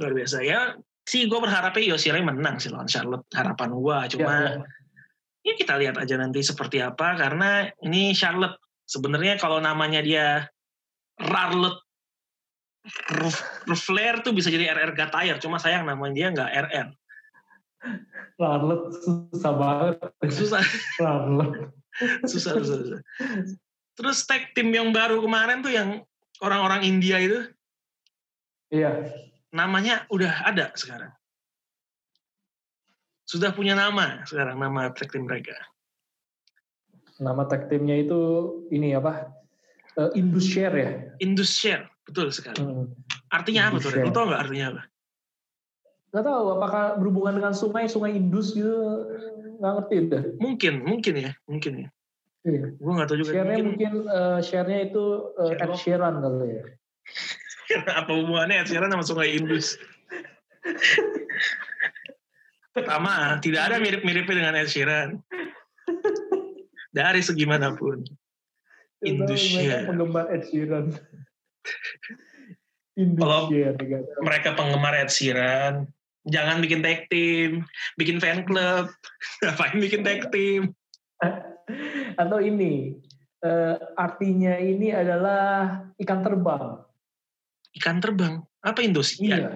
luar biasa ya sih gue berharapnya Yoshirai menang sih lawan Charlotte harapan gue cuma ya, ya. Ya kita lihat aja nanti seperti apa karena ini Charlotte. Sebenarnya kalau namanya dia Rarlet Flair tuh bisa jadi RR Gatire cuma sayang namanya dia nggak RR Rarlet susah banget. Susah. Rarlet susah, susah susah. Terus tag tim yang baru kemarin tuh yang orang-orang India itu? Iya. Namanya udah ada sekarang. Sudah punya nama sekarang nama tag team mereka. Nama tag teamnya itu ini apa? Uh, Indus Share ya? Indus Share, betul sekali. Hmm. Artinya Indus apa tuh? Lo tau nggak artinya apa? Gak tahu apakah berhubungan dengan sungai, sungai Indus gitu, nggak ngerti deh. Mungkin, mungkin ya, mungkin ya. Iya. Gue nggak tahu juga. Share-nya mungkin, mungkin uh, share-nya itu uh, Ed Sheeran kali ya. apa hubungannya Ed Sheeran sama Sungai Indus? Pertama, tidak ada mirip-miripnya dengan Ed Sheeran. Dari segi mana pun. Indusnya. Penggemar Ed Sheeran. Kalau mereka penggemar Ed Sheeran, jangan bikin tag team, bikin fan club, ngapain bikin tag team? Atau ini, uh, artinya ini adalah ikan terbang ikan terbang. Apa Indosiar? Iya.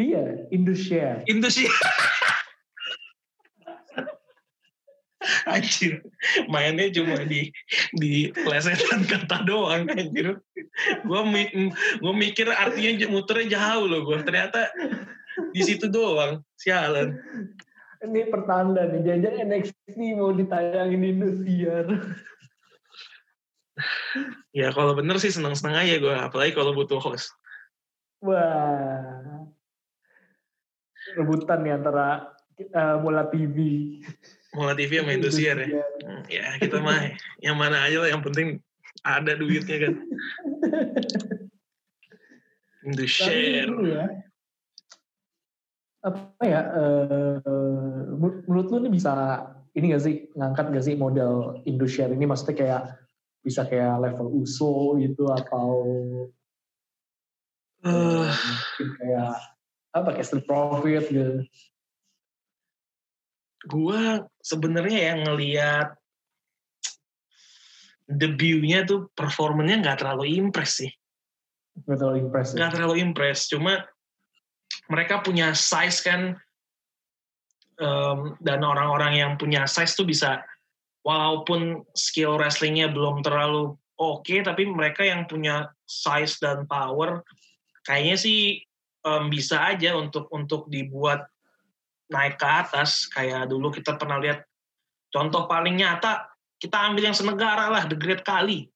Iya, Indonesia. Indonesia. anjir. Mainnya cuma di di plesetan kata doang anjir. Gue gue mikir artinya muternya jauh loh gue ternyata di situ doang sialan. Ini pertanda nih jajan NXT mau ditayangin di Indosiar. Ya kalau bener sih seneng-seneng aja gue apalagi kalau butuh host. Wah. Rebutan nih antara uh, Mola TV. Mola TV sama Indosiar ya. Ya kita mah yang mana aja lah yang penting ada duitnya kan. Indosiar. Ya, apa ya uh, menurut lu ini bisa ini gak sih ngangkat gak sih model Indosiar ini maksudnya kayak bisa kayak level USO gitu atau Uh, mungkin kayak apa kayak street profit gitu. Gua sebenarnya yang ngelihat debutnya tuh performanya nggak terlalu impress sih. Nggak terlalu impress. Ya? Nggak terlalu impress. Cuma mereka punya size kan um, dan orang-orang yang punya size tuh bisa walaupun skill wrestlingnya belum terlalu oke okay, tapi mereka yang punya size dan power kayaknya sih um, bisa aja untuk untuk dibuat naik ke atas kayak dulu kita pernah lihat contoh paling nyata kita ambil yang senegara lah The Great Kali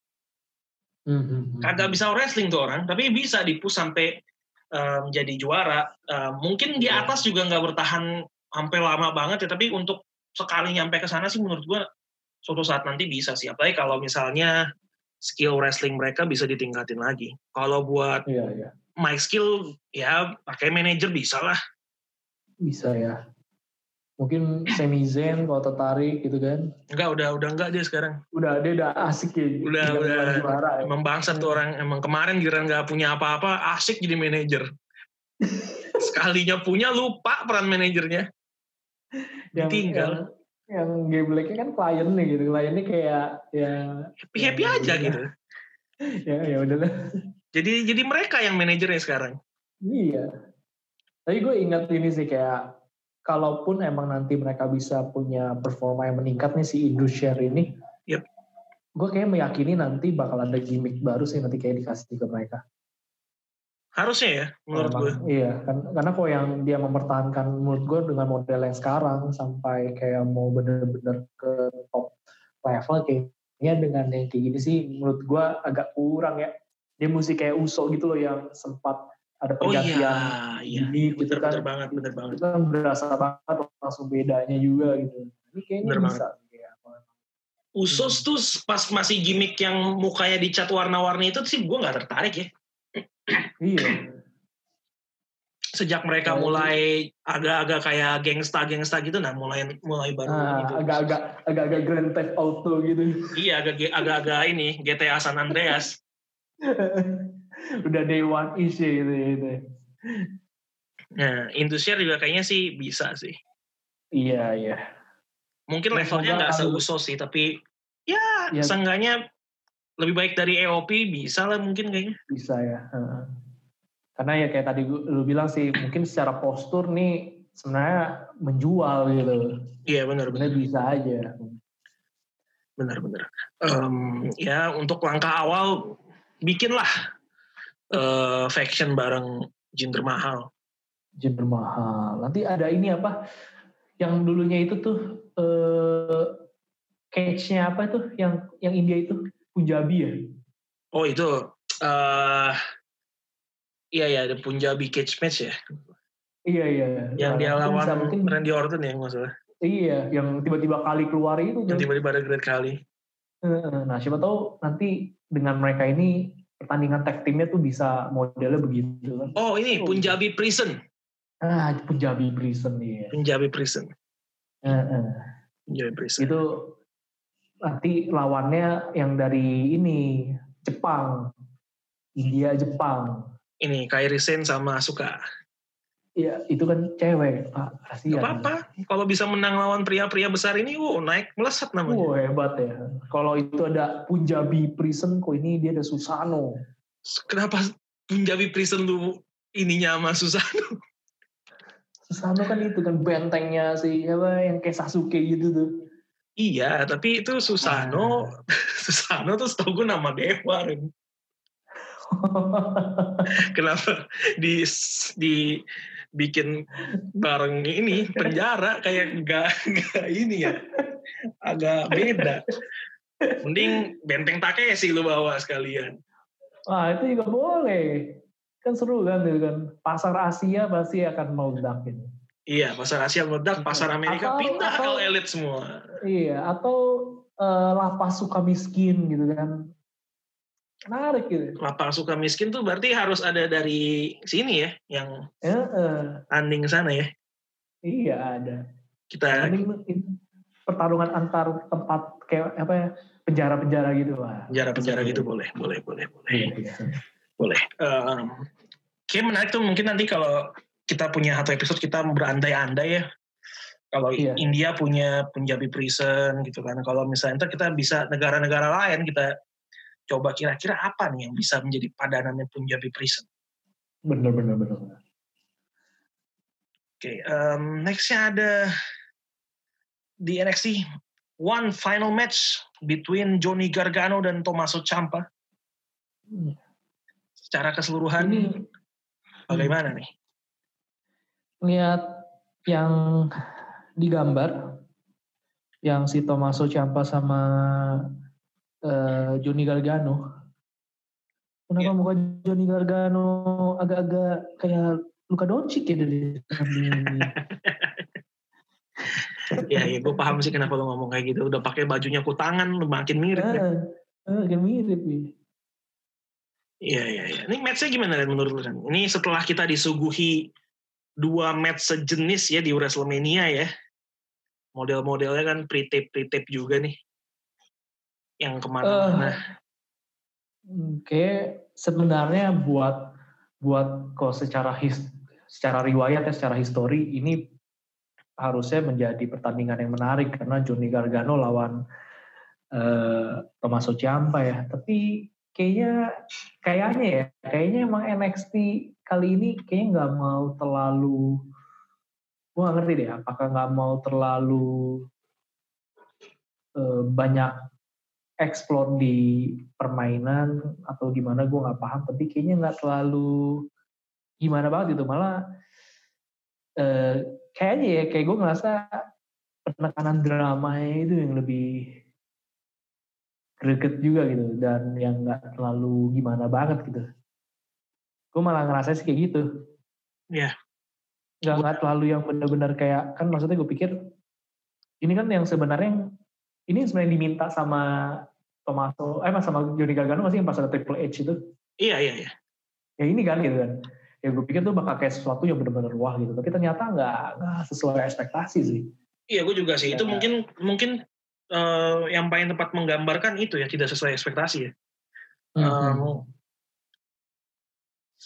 mm-hmm. kagak bisa wrestling tuh orang tapi bisa dipus sampai um, jadi juara um, mungkin di iya. atas juga nggak bertahan sampai lama banget ya tapi untuk sekali nyampe ke sana sih menurut gua suatu saat nanti bisa sih apalagi kalau misalnya skill wrestling mereka bisa ditingkatin lagi. Kalau buat Iya, iya. mic skill ya pakai manajer bisa lah. Bisa ya. Mungkin Sami Zayn kalau tertarik gitu kan. Enggak udah udah enggak dia sekarang. Udah dia udah asik ya. Udah, udah. bukan juara ya. Emang bangsat tuh orang emang kemarin giliran nggak punya apa-apa asik jadi manajer. Sekalinya punya lupa peran manajernya. yang, Ditinggal. yang, yang game blacknya kan klien nih gitu. Kliennya kayak ya Happy happy Ya, aja udah. gitu. ya ya udahlah. Jadi jadi mereka yang manajernya sekarang. Iya. Tapi gue ingat ini sih kayak kalaupun emang nanti mereka bisa punya performa yang meningkat nih si Indusher ini, Yep. gue kayak meyakini nanti bakal ada gimmick baru sih nanti kayak dikasih ke mereka. Harusnya ya menurut Emang, gue. Iya, kan, karena kok yang dia mempertahankan menurut gue dengan model yang sekarang sampai kayak mau bener-bener ke top level kayaknya dengan yang kayak gini sih menurut gue agak kurang ya. Dia mesti kayak Uso gitu loh yang sempat ada Oh pergantian iya, iya. gimmick gitu Bener, kan. bener banget, bener banget. itu kan berasa banget langsung bedanya juga gitu. Ini kayaknya Bener bisa. Kayak apa. Usos tuh pas masih gimmick yang mukanya dicat warna-warni itu sih gue nggak tertarik ya. Iya. Sejak mereka Nah, mulai agak-agak kayak gangsta-gangsta gitu, nah mulai mulai baru Nah, gitu. agak-agak agak-agak Grand Theft Auto gitu. Iya, agak agak-agak ini GTA San Andreas. Udah day one ish ya gitu, gitu. Nah, Indosiar juga kayaknya sih bisa sih. Iya, iya. Mungkin Ya, levelnya nggak seusos sih, tapi ya, Ya. seenggaknya lebih baik dari EOP bisa lah mungkin kayaknya. Bisa ya. Karena ya kayak tadi lu bilang sih, mungkin secara postur nih sebenarnya menjual gitu. Iya benar benar bisa aja. benar benar. Em, ya untuk langkah awal bikinlah eh, faction bareng Jinder Mahal. Jinder mahal. Nanti ada ini apa? Yang dulunya itu tuh eh cage-nya apa tuh? Yang yang India itu Punjabi ya? Oh itu eh iya ya ada Punjabi cage match ya. Iya iya. Yang Nah, dia lawan bisa mungkin Randy Orton ya nggak salah. iya, yang tiba-tiba kali keluar itu Yang tiba-tiba ada great kali. Nah siapa tahu nanti dengan mereka ini pertandingan tag teamnya tuh bisa modelnya begitu kan? Oh ini Oh. Punjabi Prison. Ah Punjabi Prison nih. Punjabi Prison. Heeh. Punjabi Prison. Itu nanti lawannya yang dari ini Jepang, India Jepang. Ini Kairi Sen sama Asuka. Iya, itu kan cewek, Pak. Gak Kasihan. apa-apa. Kalau bisa menang lawan pria-pria besar ini, wow naik melesat namanya. Oh, hebat ya. Kalau itu ada Punjabi Prison, kok ini dia ada Susano. Kenapa Punjabi Prison lu ininya sama Susano? Susano kan itu kan bentengnya si apa yang kayak Sasuke gitu tuh. iya, tapi itu Susano, Susano tuh setahu gue nama dewa. Kenapa di di bikin bareng ini penjara kayak enggak enggak ini ya agak beda. Mending benteng Takeshi lu bawa sekalian. Wah, itu juga boleh. Kan seru kan itu kan. Pasar Asia pasti akan meledak ini. Iya, pasar Asia meledak, pasar Amerika Atau- pindah atau- ke elit semua. Iya, atau eh, lapas suka miskin gitu kan. Menarik gitu. Lapak suka miskin tuh berarti harus ada dari sini ya, yang Ya, eh, tanding sana ya. iya ada. Kita ini pertarungan antar tempat kayak apa ya penjara-penjara gitu lah. penjara-penjara gitu boleh, boleh, boleh, boleh, Iya. boleh. Um, kayak menarik tuh mungkin nanti kalau kita punya satu episode kita berandai-andai ya. Kalau Iya. India punya Punjabi Prison gitu kan. Kalau misalnya ntar kita bisa negara-negara lain kita coba kira-kira apa nih yang bisa menjadi padanannya Punjabi Prison. Bener bener. bener. Oke, um, nextnya ada di NXT one final match between Johnny Gargano dan Tommaso Ciampa. Hmm. Secara keseluruhan Ini bagaimana nih? lihat yang digambar yang si Tommaso Ciampa sama eh, Johnny Gargano. Kenapa Iya. muka Johnny Gargano agak-agak kayak Luka Doncic ya dari ya, ya gue paham sih kenapa lo ngomong kayak gitu. Udah pakai bajunya kutangan, makin mirip. deh. Eh, Agak mirip nih. Iya, iya, iya. Ini match-nya gimana Ren, menurut lu Ren? Ini setelah kita disuguhi dua match sejenis ya di WrestleMania ya. Model-modelnya kan pre-tape, pre-tape juga nih. Yang ke mana-mana. Uh, kayak sebenarnya buat buat kalau secara his, secara riwayat ya, secara histori ini harusnya menjadi pertandingan yang menarik karena Johnny Gargano lawan uh, Tommaso Ciampa ya. Tapi kayaknya kayaknya ya kayaknya emang NXT kali ini kayaknya nggak mau terlalu gue gak ngerti deh apakah nggak mau terlalu uh, banyak explore di permainan atau gimana gue nggak paham tapi kayaknya nggak terlalu gimana banget gitu malah uh, kayaknya ya kayak gue ngerasa penekanan dramanya itu yang lebih greget juga gitu dan yang nggak terlalu gimana banget gitu gue malah ngerasa sih kayak gitu Iya. Yeah. nggak nggak terlalu yang benar-benar kayak kan maksudnya gue pikir ini kan yang sebenarnya ini sebenarnya diminta sama Tomaso eh sama Johnny Gargano masih yang pas ada Triple H itu iya iya iya ya ini kan gitu kan ya gue pikir tuh bakal kayak sesuatu yang benar-benar wah gitu tapi ternyata nggak nggak sesuai ekspektasi sih iya gue juga sih ya. itu mungkin mungkin uh, yang paling tepat menggambarkan itu ya tidak sesuai ekspektasi ya. Mm-hmm. Um,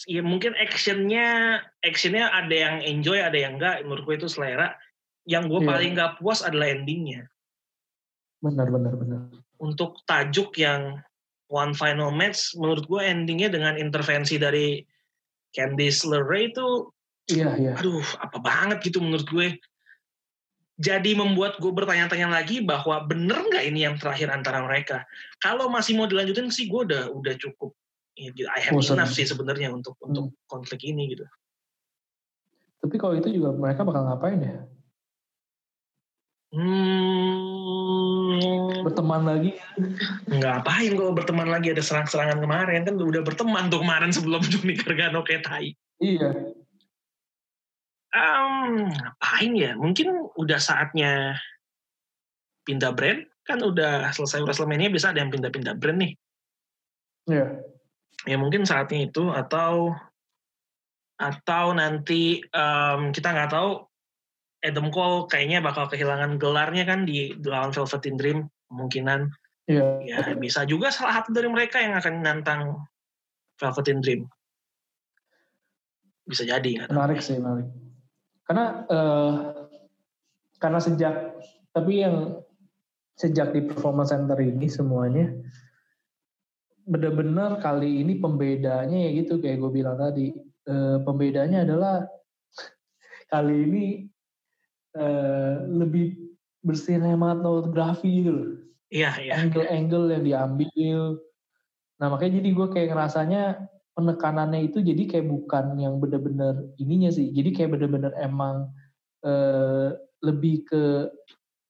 ya mungkin actionnya actionnya ada yang enjoy ada yang enggak menurut gue itu selera. Yang gue yeah. paling nggak puas adalah endingnya. Benar benar benar. Untuk tajuk yang one final match menurut gue endingnya dengan intervensi dari Candice LeRae itu Iya, iya. Aduh, apa banget gitu menurut gue jadi membuat gue bertanya-tanya lagi bahwa bener nggak ini yang terakhir antara mereka. Kalau masih mau dilanjutin sih gue udah udah cukup. Ya, I have Bosan. enough sih sebenarnya untuk hmm. untuk konflik ini gitu. Tapi kalau itu juga mereka bakal ngapain ya? Hmm, berteman lagi? Ngapain gue berteman lagi ada serang-serangan kemarin kan udah berteman tuh kemarin sebelum Johnny Gargano kayak tai. Iya. Um, ngapain ya? Mungkin udah saatnya pindah brand. Kan udah selesai WrestleMania bisa ada yang pindah-pindah brand nih. Iya. Yeah. Ya mungkin saatnya itu atau atau nanti um, kita nggak tahu Adam Cole kayaknya bakal kehilangan gelarnya kan di lawan Velveteen Dream kemungkinan. Yeah. Ya bisa juga salah satu dari mereka yang akan nantang Velveteen Dream. Bisa jadi. Menarik sih, menarik karena uh, karena sejak tapi yang sejak di performance center ini semuanya benar-benar kali ini pembedanya ya gitu kayak gue bilang tadi uh, pembedanya adalah kali ini uh, lebih bersinematografi gitu loh. Iya, iya. Angle-angle yang diambil. Nah makanya jadi gue kayak ngerasanya penekanannya itu jadi kayak bukan yang bener-bener ininya sih jadi kayak bener-bener emang uh, lebih ke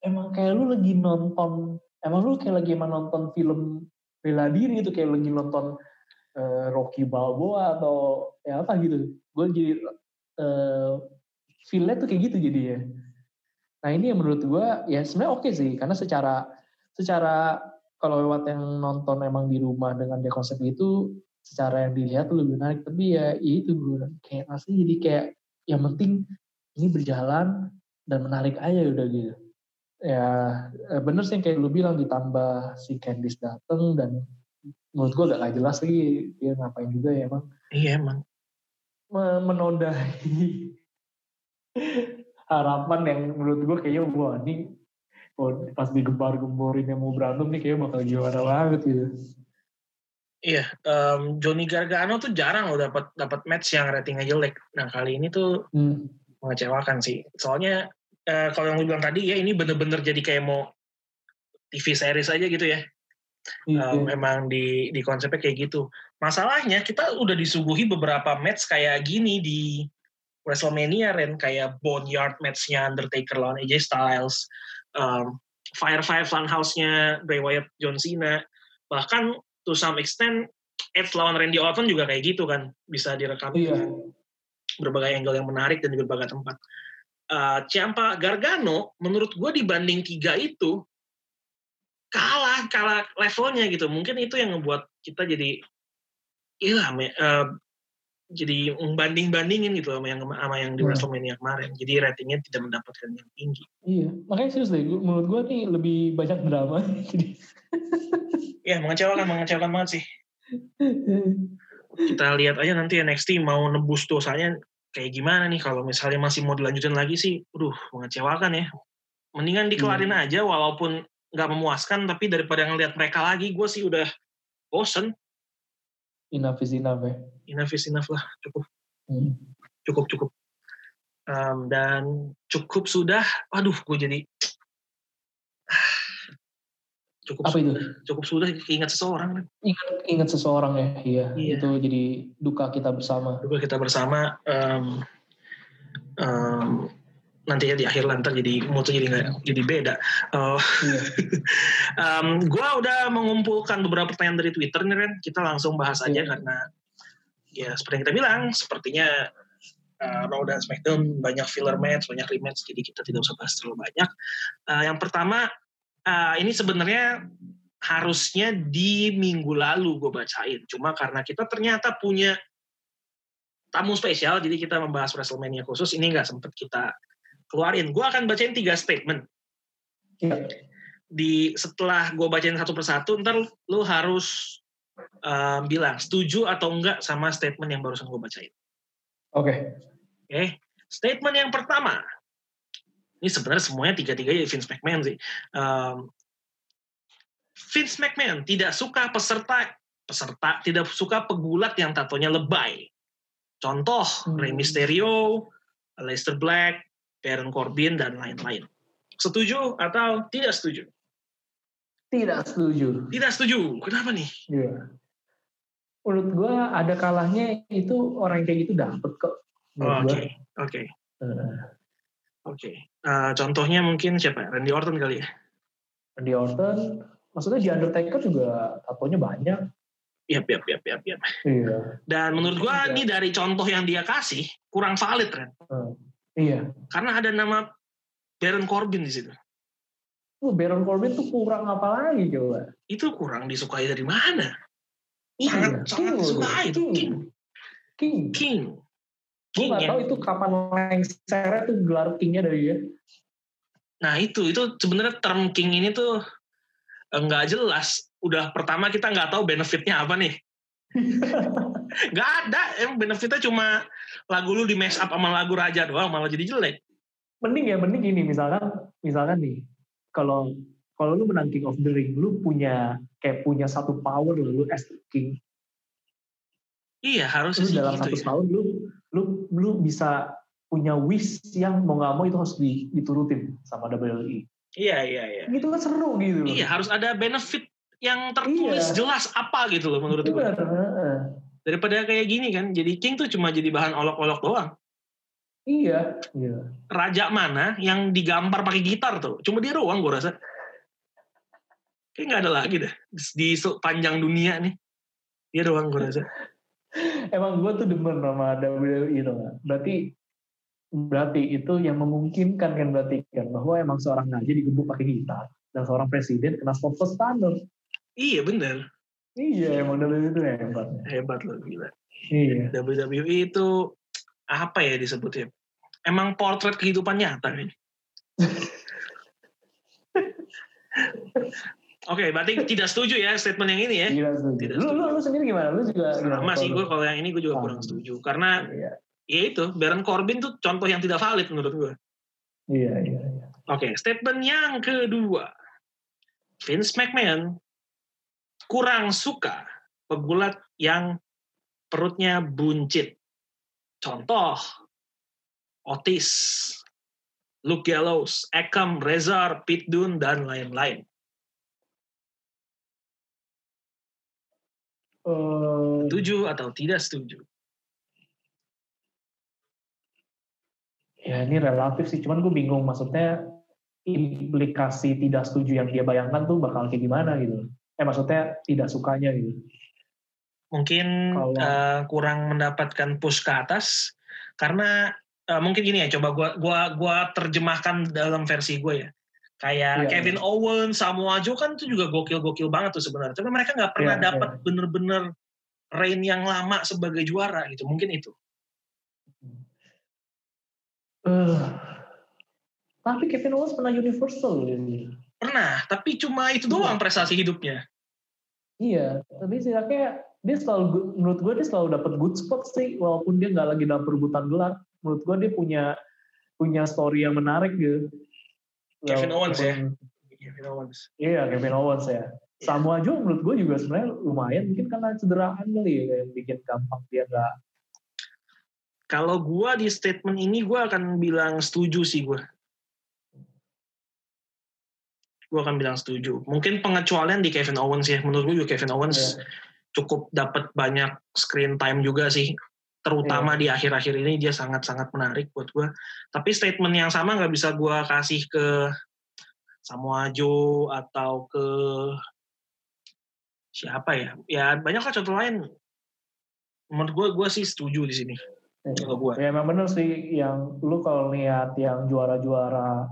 emang kayak lu lagi nonton emang lu kayak lagi emang nonton film bela diri itu kayak lagi nonton uh, Rocky Balboa atau ya apa gitu gue jadi uh, feelnya tuh kayak gitu jadi ya nah ini yang menurut gue ya sebenarnya oke okay sih karena secara secara kalau lewat yang nonton emang di rumah dengan dia konsep itu secara yang dilihat tuh lebih menarik. Tapi ya, ya itu gue kayak asli jadi kayak yang penting ini berjalan dan menarik aja udah gitu. Ya eh, bener sih kayak lu bilang ditambah si Candice dateng dan menurut gue gak, jelas lagi dia ngapain juga ya emang. Iya emang. Menodai harapan yang menurut gue kayaknya wah ini pas digembar-gemborin yang mau berantem nih kayaknya bakal gimana banget gitu Iya, um, Johnny Gargano tuh jarang loh dapat dapat match yang ratingnya jelek. Nah kali ini tuh hmm. mengecewakan sih. Soalnya uh, kalau yang lu bilang tadi ya ini bener-bener jadi kayak mau TV series aja gitu ya. Hmm. Um, emang di di konsepnya kayak gitu. Masalahnya kita udah disuguhi beberapa match kayak gini di WrestleMania Ren kayak Boneyard matchnya Undertaker lawan AJ Styles, um, Firefly Funhouse-nya Bray Wyatt John Cena, bahkan to some extent Edge lawan Randy Orton juga kayak gitu kan bisa direkam iya. berbagai angle yang menarik dan di berbagai tempat. Uh, Ciampa Gargano menurut gue dibanding tiga itu kalah kalah levelnya gitu mungkin itu yang ngebuat kita jadi iya uh, jadi banding bandingin gitu sama yang sama yang di hmm. WrestleMania kemarin. Jadi ratingnya tidak mendapatkan yang tinggi. Iya. Makanya serius deh menurut gue nih lebih banyak drama. Jadi ya mengecewakan mengecewakan banget sih. Kita lihat aja nanti NXT mau nebus dosanya kayak gimana nih. Kalau misalnya masih mau dilanjutin lagi sih, aduh mengecewakan ya. Mendingan dikelarin hmm. aja walaupun nggak memuaskan tapi daripada ngeliat mereka lagi gue sih udah bosen enough is enough ya. Enough is enough lah cukup. Hmm. cukup cukup. Um, dan cukup sudah aduh gue jadi cukup apa itu? cukup sudah ingat seseorang ingat ingat seseorang ya iya, iya. itu jadi duka kita bersama. Duka kita bersama um, um, nanti ya di akhir lantar jadi moto jadi nggak jadi beda. Uh, um, gue udah mengumpulkan beberapa pertanyaan dari Twitter nih Ren. Kita langsung bahas aja iya. karena ya seperti yang kita bilang, sepertinya uh, Raw dan SmackDown banyak filler match, banyak rematch, jadi kita tidak usah bahas terlalu banyak. Uh, yang pertama, uh, ini sebenarnya harusnya di minggu lalu gue bacain, cuma karena kita ternyata punya tamu spesial, jadi kita membahas WrestleMania khusus, ini nggak sempet kita keluarin. Gue akan bacain tiga statement. Ya. Di setelah gue bacain satu persatu, ntar lu harus uh, bilang setuju atau enggak sama statement yang barusan gue bacain. Oke. Okay. Oke. Okay. Statement yang pertama. Ini sebenarnya semuanya tiga-tiga ya Vince McMahon sih. Um, Vince McMahon tidak suka peserta peserta tidak suka pegulat yang tatonya lebay. Contoh hmm. Rey Mysterio, Leicester Black, Baron Corbin dan lain-lain. Setuju atau tidak setuju? Tidak setuju. Tidak setuju. Kenapa nih? Iya. Menurut gue ada kalahnya itu orang kayak gitu dapet kok. Oke, oke. Oke. Eh, contohnya mungkin siapa? Randy Orton kali ya? Randy Orton, maksudnya di Undertaker juga tatonya banyak. Iya, iya, iya, iya, iya. Iya. Dan menurut gua ini dari contoh yang dia kasih kurang valid, kan? Hmm. Iya. Karena ada nama Baron Corbin di situ. Oh, Baron Corbin tuh kurang apa lagi coba? Itu kurang disukai dari mana? Sangat, iya. sangat disukai itu King. King. King. Gue nggak tahu itu kapan lengsernya tuh gelar Kingnya dari dia. Nah itu, itu sebenarnya term King ini tuh nggak jelas. Udah pertama kita nggak tahu benefitnya apa nih. Gak ada, emang benefitnya cuma lagu lu di mess up sama lagu raja doang malah jadi jelek. Mending ya, mending gini misalkan, misalkan nih, kalau kalau lu menang King of the Ring, lu punya kayak punya satu power lu, lu as the king. Iya harus lu dalam gitu satu ya. tahun lu lu lu bisa punya wish yang mau nggak mau itu harus diturutin sama WWE. Iya iya iya. Gitu kan seru gitu. Iya harus ada benefit yang tertulis iya. jelas apa gitu loh menurut gue. Daripada kayak gini kan, jadi king tuh cuma jadi bahan olok-olok doang. Iya. iya. Raja mana yang digambar pakai gitar tuh? Cuma dia doang gue rasa. Kayak nggak ada lagi deh di panjang dunia nih. Dia doang gue rasa. Emang gue tuh demen sama WWE itu Berarti berarti itu yang memungkinkan kan berarti kan bahwa emang seorang raja digebuk pakai gitar dan seorang presiden kena stop standar. Iya bener. Iya emang WWE itu hebat. Hebat loh gila. Iya. WWE itu apa ya disebutnya? Emang potret kehidupan nyata kan? Oke, okay, berarti tidak setuju ya statement yang ini ya? Tidak setuju. Tidak setuju. Lu, lu, lu sendiri gimana? Lu juga Sama sih gue kalau yang ini gue juga kurang setuju. Karena iya. ya itu, Baron Corbin tuh contoh yang tidak valid menurut gue. Iya, iya, iya. Oke, okay, statement yang kedua. Vince McMahon kurang suka pegulat yang perutnya buncit. Contoh, Otis, Luke Gallows, Ekam, Rezar, Pete Dunne, dan lain-lain. Uh, setuju atau tidak setuju? Ya ini relatif sih, cuman gue bingung maksudnya implikasi tidak setuju yang dia bayangkan tuh bakal kayak gimana gitu eh maksudnya tidak sukanya gitu mungkin Kalau... uh, kurang mendapatkan push ke atas karena uh, mungkin gini ya coba gua gua gua terjemahkan dalam versi gue ya Kayak Iya, Kevin Owens, Samoa Joe kan itu juga gokil-gokil banget tuh sebenarnya. Tapi mereka nggak pernah Iya, dapat bener-bener reign yang lama sebagai juara gitu. Mungkin itu. Eh, tapi Kevin Owens pernah Universal ini. Pernah, tapi cuma itu Iya. doang prestasi hidupnya. Iya, tapi sih kayak dia selalu menurut gue dia selalu dapat good spot sih walaupun dia nggak lagi dalam perebutan gelar. Menurut gue dia punya punya story yang menarik gitu. Kevin Owens ya? Kevin Owens. Iya, Kevin Owens ya. Samoa Joe menurut gue juga sebenarnya lumayan mungkin karena cederaan kali ya yang bikin gampang dia nggak Kalau gua di statement ini gua akan bilang setuju sih gua. Gua akan bilang setuju. Mungkin pengecualian di Kevin Owens ya. Menurut gua juga Kevin Owens Iya. cukup dapat banyak screen time juga sih. Terutama Iya. di akhir-akhir ini dia sangat-sangat menarik buat gua. Tapi statement yang sama nggak bisa gua kasih ke Samoa Joe atau ke siapa ya? Ya banyak lah contoh lain. Menurut gua gua sih setuju di sini. Kalau gua. Ya emang bener sih yang lu kalau lihat yang juara-juara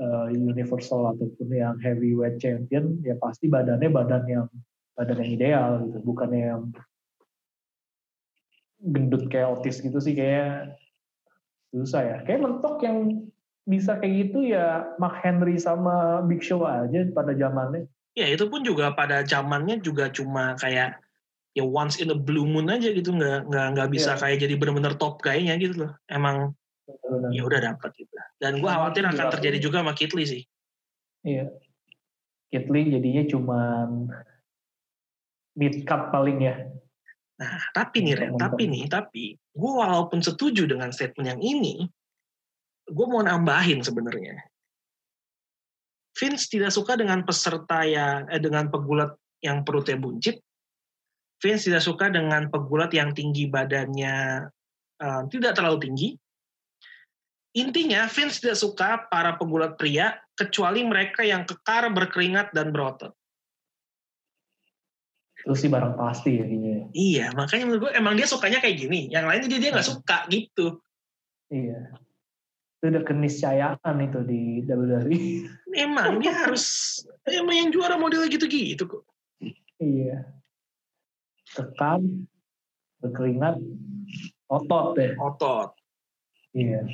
eh, Universal ataupun yang heavyweight champion ya pasti badannya badan yang badan yang ideal gitu bukannya yang gendut kayak otis gitu sih kayak susah ya kayak mentok yang bisa kayak gitu ya Mark Henry sama Big Show aja pada zamannya Ya itu pun juga pada zamannya juga cuma kayak ya once in a blue moon aja gitu nggak nggak nggak bisa Iya. kayak jadi bener-bener top kayaknya gitu loh. Emang. Ya udah dapat gitu. Dan gue Sama khawatir akan terjadi juga sama Kit Lee sih. Iya. Kit Lee jadinya cuman mid cup paling ya. Nah tapi nih Ren, tapi nih tapi gue walaupun setuju dengan statement yang ini, gue mau nambahin sebenarnya. Vince tidak suka dengan peserta yang eh, dengan pegulat yang perutnya buncit. Vince tidak suka dengan pegulat yang tinggi badannya eh, tidak terlalu tinggi. Intinya Vince tidak suka para pegulat pria kecuali mereka yang kekar, berkeringat dan berotot. Itu sih barang pasti ya. Iya, makanya menurut gue emang dia sukanya kayak gini. Yang lain dia dia nggak suka gitu. Iya. Itu udah keniscayaan itu di WWE. Emang dia harus emang yang juara model gitu-gitu kok. iya. Tekan, berkeringat, otot deh. Otot, Iya.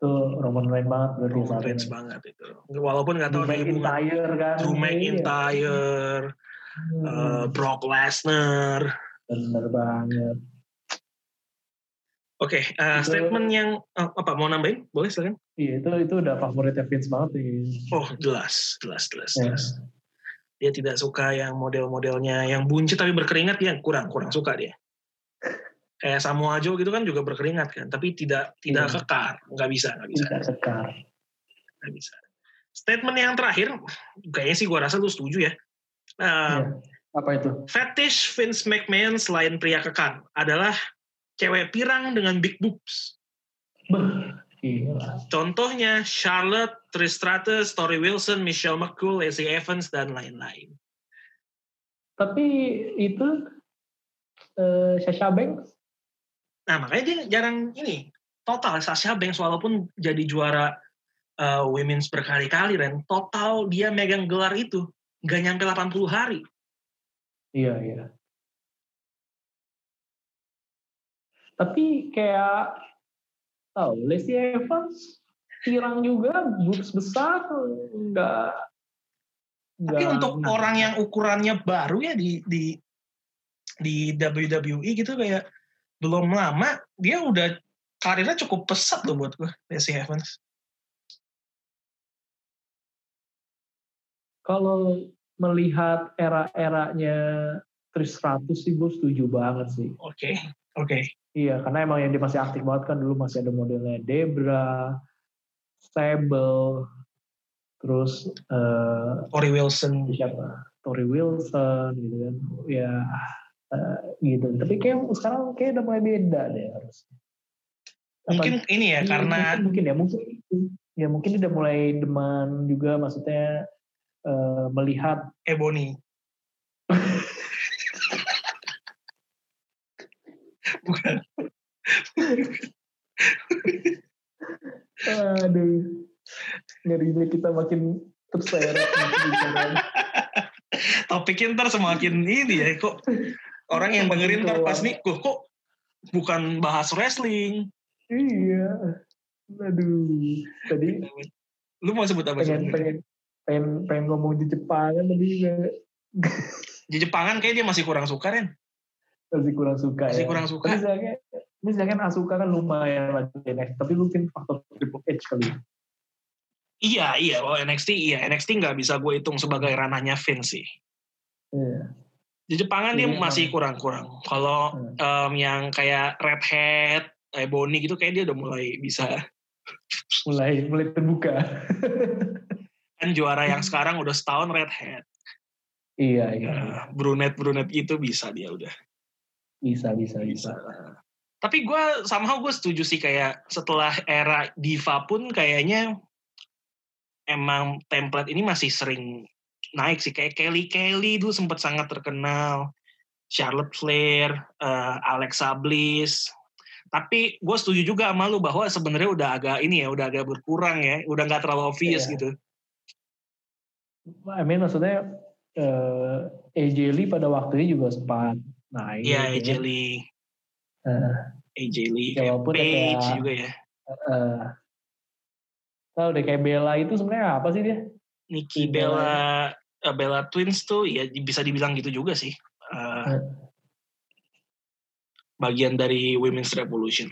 Itu Roman Reigns banget Roman Reigns banget itu. Walaupun nggak tahu Drew McIntyre kan. Drew Iya. McIntyre, Hmm, eh, Brock Lesnar. Bener banget. Oke, eh, Itu- statement yang eh, apa mau nambahin? Boleh silakan. Iya itu itu udah favoritnya Vince banget nih. Oh, jelas, jelas, jelas, Ya. jelas. Dia tidak suka yang model-modelnya yang buncit tapi berkeringat dia kurang kurang suka dia. Kayak Samoa Joe gitu kan juga berkeringat kan, tapi tidak tidak Iya. kekar, nggak bisa, nggak bisa, Tidak sekar. nggak bisa. Statement yang terakhir, kayaknya sih gua rasa lu setuju ya. Eh, Iya. Apa itu? Fetish Vince McMahon selain pria kekar adalah cewek pirang dengan big boobs. Beuh, gila. Contohnya Charlotte, Trish Stratus, Tori Wilson, Michelle McCool, Lacey Evans, dan lain-lain. Tapi itu eh, Sasha Banks Nah makanya dia jarang ini total Sasha Banks walaupun jadi juara uh, women's berkali-kali Ren, total dia megang gelar itu nggak nyampe 80 hari. Iya, iya. Tapi kayak tahu Lacey Evans pirang juga, boobs besar, enggak Tapi untuk orang yang ukurannya baru ya di di di WWE gitu kayak belum lama dia udah karirnya cukup pesat loh buat gue Lacey Evans. kalau melihat era-eranya Trish Stratus sih gue setuju banget sih. Oke, oke. Iya, karena emang yang dia masih aktif banget kan dulu masih ada modelnya Debra, Sable, terus eh, Tori Wilson. siapa Tori Wilson gitu kan ya eh, gitu tapi kayak sekarang kayak udah mulai beda deh harus Mungkin ini ya karena mungkin ya mungkin ya mungkin udah mulai deman juga maksudnya eh, melihat Ebony. Bukan. aduh ngerinya kita makin terseret. Topiknya ntar semakin ini ya kok orang yang dengerin ntar pas nih kok kok bukan bahas wrestling. Iya. Aduh. Tadi Lu mau sebut apa pengen pengen pengen pengen ngomong di Jepang kan tadi Di Jepangan kayak dia masih kurang suka kan? masih kurang suka Masih ya. kurang suka. Misalnya, misalnya Asuka kan lumayan lah NXT, tapi mungkin faktor Triple H kali. ya. Iya, iya. Oh NXT, iya. NXT nggak bisa gue hitung sebagai ranahnya Vince sih. Iya. Di Jepangan dia Iya, masih emang. kurang-kurang. Kalau Hmm. em, yang kayak Red Hat, Bonnie gitu kayak dia udah mulai bisa. Mulai mulai terbuka. Kan juara yang sekarang udah setahun Red Hat. iya iya. Brunet brunet gitu bisa dia udah Bisa bisa bisa. bisa. Tapi gue somehow gue setuju sih kayak setelah era diva pun kayaknya emang template ini masih sering naik sih kayak Kelly Kelly dulu sempat sangat terkenal, Charlotte Flair, eh, Alexa Bliss. Tapi gue setuju juga sama lu bahwa sebenarnya udah agak ini ya, udah agak berkurang ya, udah nggak terlalu obvious Iya. gitu. I mean maksudnya eh AJ Lee pada waktunya juga sempat naik. Iya, gitu AJ kan. Lee, Eh, AJ Lee, Ya, walaupun kayak- juga ya, eh, tahu deh kayak Bella itu sebenarnya apa sih dia? Nikki Si Bella, eh, Bella Twins tuh ya bisa dibilang gitu juga sih. Eh, Eh. bagian dari Women's Revolution.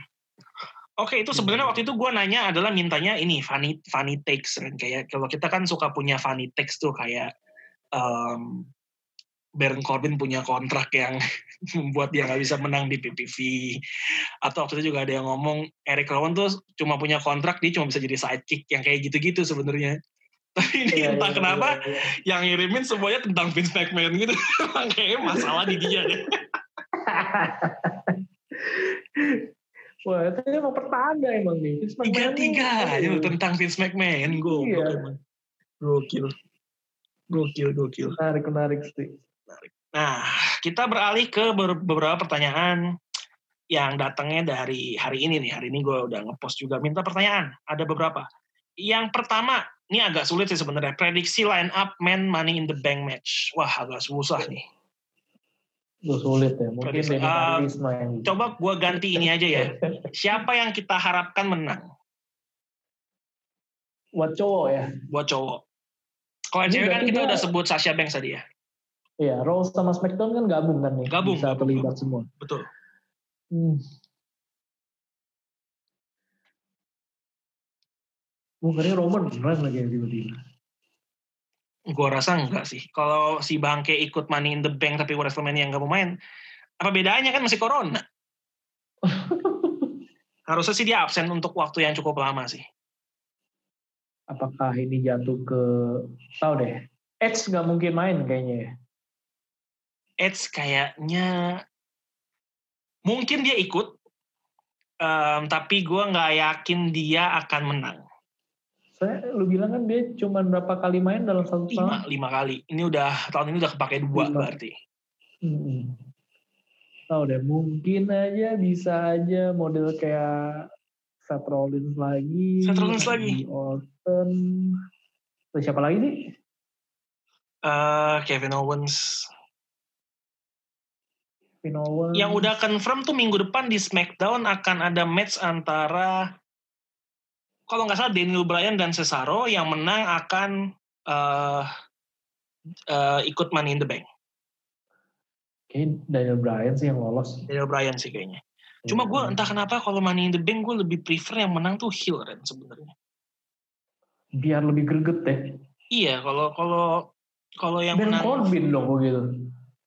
Oke, itu sebenarnya Hmm. waktu itu gue nanya adalah mintanya ini funny funny takes kan kayak kalau kita kan suka punya funny takes tuh kayak um, Baron Corbin punya kontrak yang membuat dia nggak bisa menang di PPV atau waktu itu juga ada yang ngomong Eric Rowan tuh cuma punya kontrak dia cuma bisa jadi sidekick yang kayak gitu-gitu sebenarnya. Tapi ini Iya, entah iya, kenapa iya, iya. yang ngirimin semuanya tentang Vince McMahon gitu. Emang kayaknya masalah di dia deh. Wah, itu emang pertanda emang nih. Tiga-tiga aja tentang Vince McMahon. Gue Iya. Gokil. Gokil, gokil. Menarik, menarik sih. Nah, kita beralih ke ber- beberapa pertanyaan yang datangnya dari hari ini nih. Hari ini gue udah ngepost juga. Minta pertanyaan. Ada beberapa. Yang pertama, ini agak sulit sih sebenarnya. Prediksi line up men money in the bank match. Wah, agak susah nih. Itu sulit ya. Mungkin Prediksi. Denny Ah, yang Coba gue ganti ini aja ya. Siapa yang kita harapkan menang buat cowok ya. buat cowok? Kalau cewek kan kita dia- udah sebut Sasha Banks tadi ya. Iya, Raw sama SmackDown kan gabung kan nih. Gabung, Bisa gabung, terlibat semua. Betul. Hmm. Mungkin Roman beneran lagi yang tiba-tiba. Gue rasa enggak sih. Kalau si Bangke ikut Money in the Bank tapi WrestleMania nggak mau main, apa bedanya kan masih corona? Harusnya sih dia absen untuk waktu yang cukup lama sih. Apakah ini jatuh ke tahu deh. Edge nggak mungkin main kayaknya ya. Edge kayaknya mungkin dia ikut, em, tapi gue nggak yakin dia akan menang. Saya lu bilang kan dia cuma berapa kali main dalam satu Lima, tahun? lima kali. Ini udah tahun ini udah kepake dua Lima. berarti. Hmm. Tahu deh, mungkin aja bisa aja model kayak Seth Rollins lagi. Seth Rollins lagi. Orton. Terus siapa lagi sih? Eh, Kevin Owens. Kevin Owens. Yang udah confirm tuh minggu depan di SmackDown akan ada match antara kalau nggak salah Daniel Bryan dan Cesaro yang menang akan eh eh, ikut Money in the Bank. Kayaknya Daniel Bryan sih yang lolos. Daniel Bryan sih kayaknya. Cuma gue entah kenapa kalau Money in the Bank gue lebih prefer yang menang tuh heel Ren sebenarnya. Biar lebih greget deh. Iya kalau kalau kalau yang Baron menang Corbin dong begitu.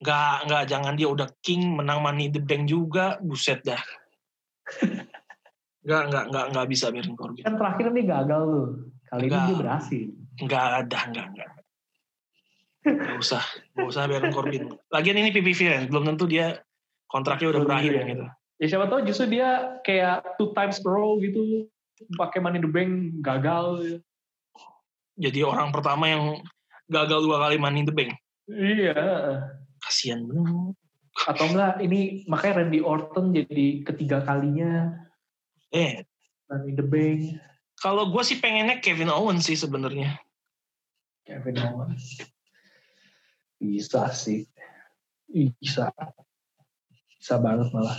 nggak nggak jangan dia udah king menang Money in the Bank juga buset dah. Nggak nggak nggak nggak bisa Baron Corbin. Kan terakhir dia gagal tuh. Kali ini Gagal. dia berhasil. Nggak ada, nggak, nggak. Nggak usah, nggak usah Baron Corbin. Lagian ini PPV kan, belum tentu dia kontraknya udah berakhir iya. gitu. Ya siapa tahu justru dia kayak two times pro gitu. Pakai Money in the Bank gagal. Jadi orang pertama yang gagal dua kali Money in the Bank. Iya. Kasian banget. Atau enggak ini makanya Randy Orton jadi ketiga kalinya Eh, Money in the Bank. kalau gue sih pengennya Kevin Owens sih sebenarnya. Kevin Owens. Bisa sih. Bisa. Bisa banget malah.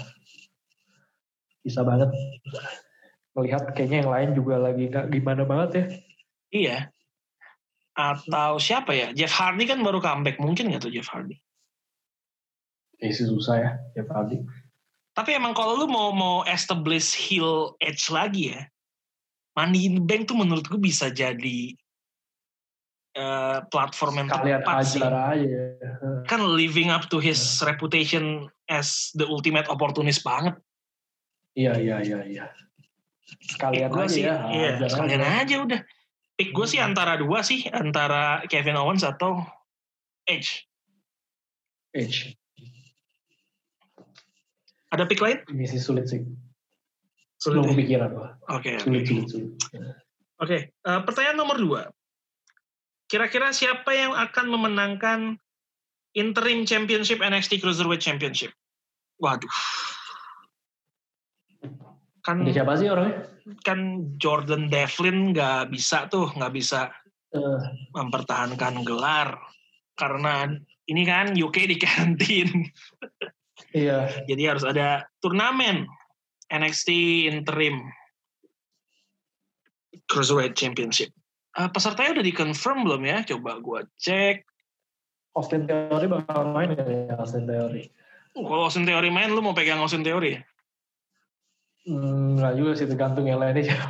Bisa banget. Melihat kayaknya yang lain juga lagi gak gimana banget ya. Iya. Atau siapa ya? Jeff Hardy kan baru comeback. Mungkin nggak tuh Jeff Hardy? Sih susah ya Jeff Hardy. Tapi emang kalau lu mau mau establish heel edge lagi ya, Money in the Bank tuh menurut gue bisa jadi uh, platform yang Kalian tepat sih. aja. Kan living up to his reputation as the ultimate opportunist banget. Iya, iya, iya, iya. Sekalian aja sih, ya. Iya, sekalian aja. aja udah. Pick gue sih antara dua sih, antara Kevin Owens atau Edge. Edge. Ada pick lain? Ini sih sulit sih. Sulit Belum ya? kepikiran gua. Oke. oke. Sulit, sulit, sulit. Oke, eh, pertanyaan nomor dua. Kira-kira siapa yang akan memenangkan interim championship NXT Cruiserweight Championship? Waduh. Kan Ini siapa sih orangnya? kan Jordan Devlin nggak bisa tuh, nggak bisa Eh, mempertahankan gelar karena ini kan UK di karantin. Iya. Jadi harus ada turnamen NXT interim Cruiserweight Championship. Eh, pesertanya udah di-confirm belum ya? Coba gua cek. Austin Theory bakal main ya Austin Theory? Uh, kalau Austin Theory main, lu mau pegang Austin Theory? Hmm, nggak juga sih tergantung yang lainnya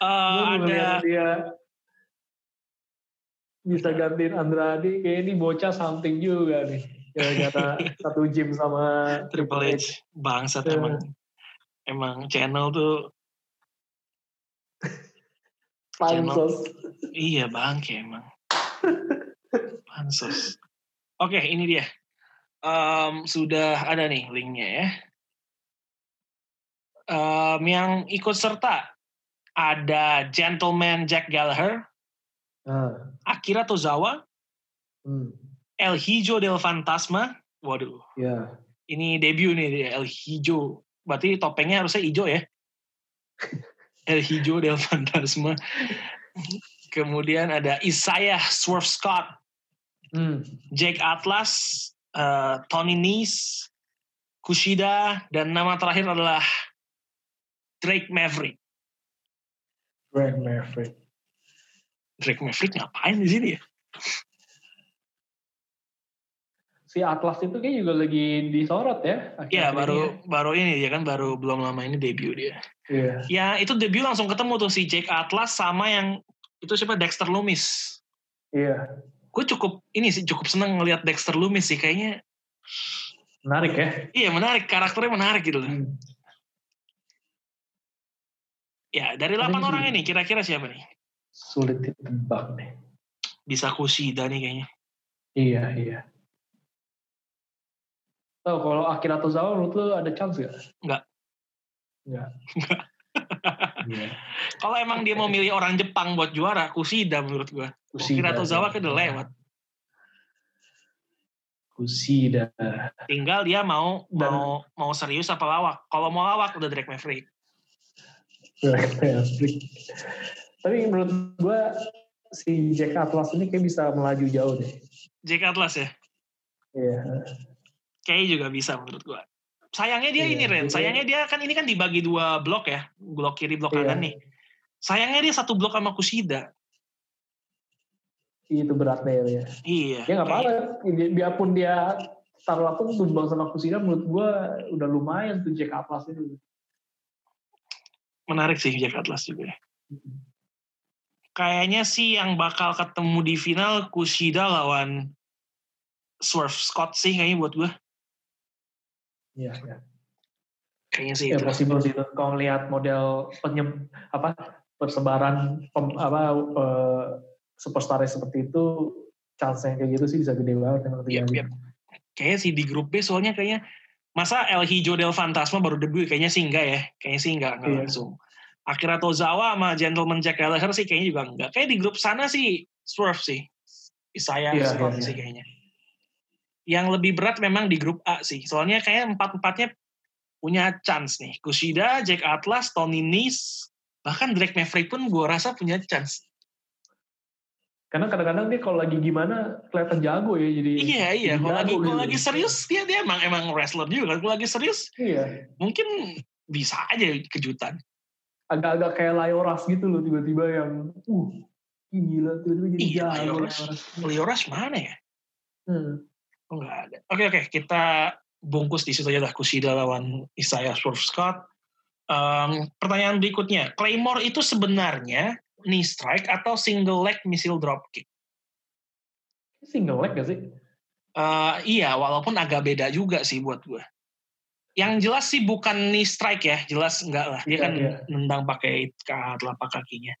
Gua ada dia bisa gantiin Andrade, kayak ini bocah something juga nih. Gara-gara satu gym sama Triple H. Bangsat Iya. emang. Emang channel tuh, Pansos. iya bangke emang. Pansos. Oke, ini dia. Em, sudah ada nih linknya ya. Em, yang ikut serta ada Gentleman Jack Gallagher, Nah, Akira Tozawa, hmm, El Hijo del Fantasma. Waduh, ya. ini debut nih El Hijo. Berarti topengnya harusnya hijau ya. El Hijo del Fantasma. Kemudian ada Isaiah Swerve Scott, Hmm, Jake Atlas, eh, Tony Nese, Kushida, dan nama terakhir adalah Drake Maverick. Greg Maverick. Drake Maverick ngapain di sini ya? Si Atlas itu kayak juga lagi disorot ya. Iya baru ini baru ini dia kan baru belum lama ini debut dia. ya. Iya. Ya itu debut langsung ketemu tuh si Jake Atlas sama yang itu siapa Dexter Lumis. Iya. Gue cukup ini sih cukup seneng ngelihat Dexter Lumis sih kayaknya. Menarik ya. Iya menarik karakternya menarik gitu loh. Hmm. Ya dari 8 Tapi orang ini kira-kira siapa nih? Sulit ditebak nih. Bisa Kushida nih kayaknya. Iya, iya. Tahu kalau Akira Tozawa menurut lu ada chance gak? Nggak. Enggak. Iya. Kalau emang dia mau milih orang Jepang buat juara, Kushida menurut gue. Kushida. Akira Tozawa kan udah lewat. Kushida. Tinggal dia mau Dan- mau mau serius apa lawak. Kalau mau lawak udah Drake Maverick. Maverick. Tapi menurut gua si Jack Atlas ini kayak bisa melaju jauh deh. Jake Atlas ya. Iya. Kayaknya juga bisa menurut gua. Sayangnya dia Iya, ini Ren, sayangnya dia kan ini kan dibagi dua blok ya, blok kiri blok Iya. kanan nih. Sayangnya dia satu blok sama Kushida. Itu beratnya ya. Iya. Ya nggak apa-apa. Bi- Biarpun dia taruh aku tumbang sama Kushida menurut gua udah lumayan tuh Jack Atlas itu. Menarik sih Jack Atlas juga. ya. Kayaknya sih yang bakal ketemu di final Kushida lawan Swerve Scott sih kayaknya buat gua. Iya, iya. Kayaknya sih Ya itu. possible sih itu. Kalau lihat model penyem apa persebaran pem, apa eh, superstar seperti itu chance yang kayak gitu sih bisa gede banget Iya, iya. Kayaknya sih di grup B soalnya kayaknya masa El Hijo del Fantasma baru debut kayaknya sih enggak ya. Kayaknya sih enggak, enggak Iya. langsung. Akira Tozawa sama Gentleman Jack Gallagher sih kayaknya juga enggak. Kayak di grup sana sih Swerve sih. Saya Iya, Scott iya, sih iya. kayaknya. Yang lebih berat memang di grup A sih. Soalnya kayak empat-empatnya punya chance nih. Kushida, Jack Atlas, Tony Nese, Bahkan Drake Maverick pun gue rasa punya chance. Karena kadang-kadang dia kalau lagi gimana kelihatan jago ya jadi. Iya iya. Kalau lagi jago kalau gitu. lagi serius dia dia emang emang wrestler juga. Kalau lagi serius Iya. mungkin bisa aja kejutan. Agak-agak kayak Lioras gitu loh tiba-tiba yang uh gila tiba-tiba jadi Iya, jago. Lioras. Lioras mana ya? Hmm. Oh nggak ada. Oke oke kita bungkus di situ aja lah Kushida lawan Isaiah Swerve Scott. Em, pertanyaan berikutnya, Claymore itu sebenarnya knee strike atau single leg missile drop kick? Single leg gak sih? Eh, iya, walaupun agak beda juga sih buat gue. Yang jelas sih bukan knee strike ya, jelas enggak lah. Dia Iya, kan iya. nendang pakai ka- telapak kakinya.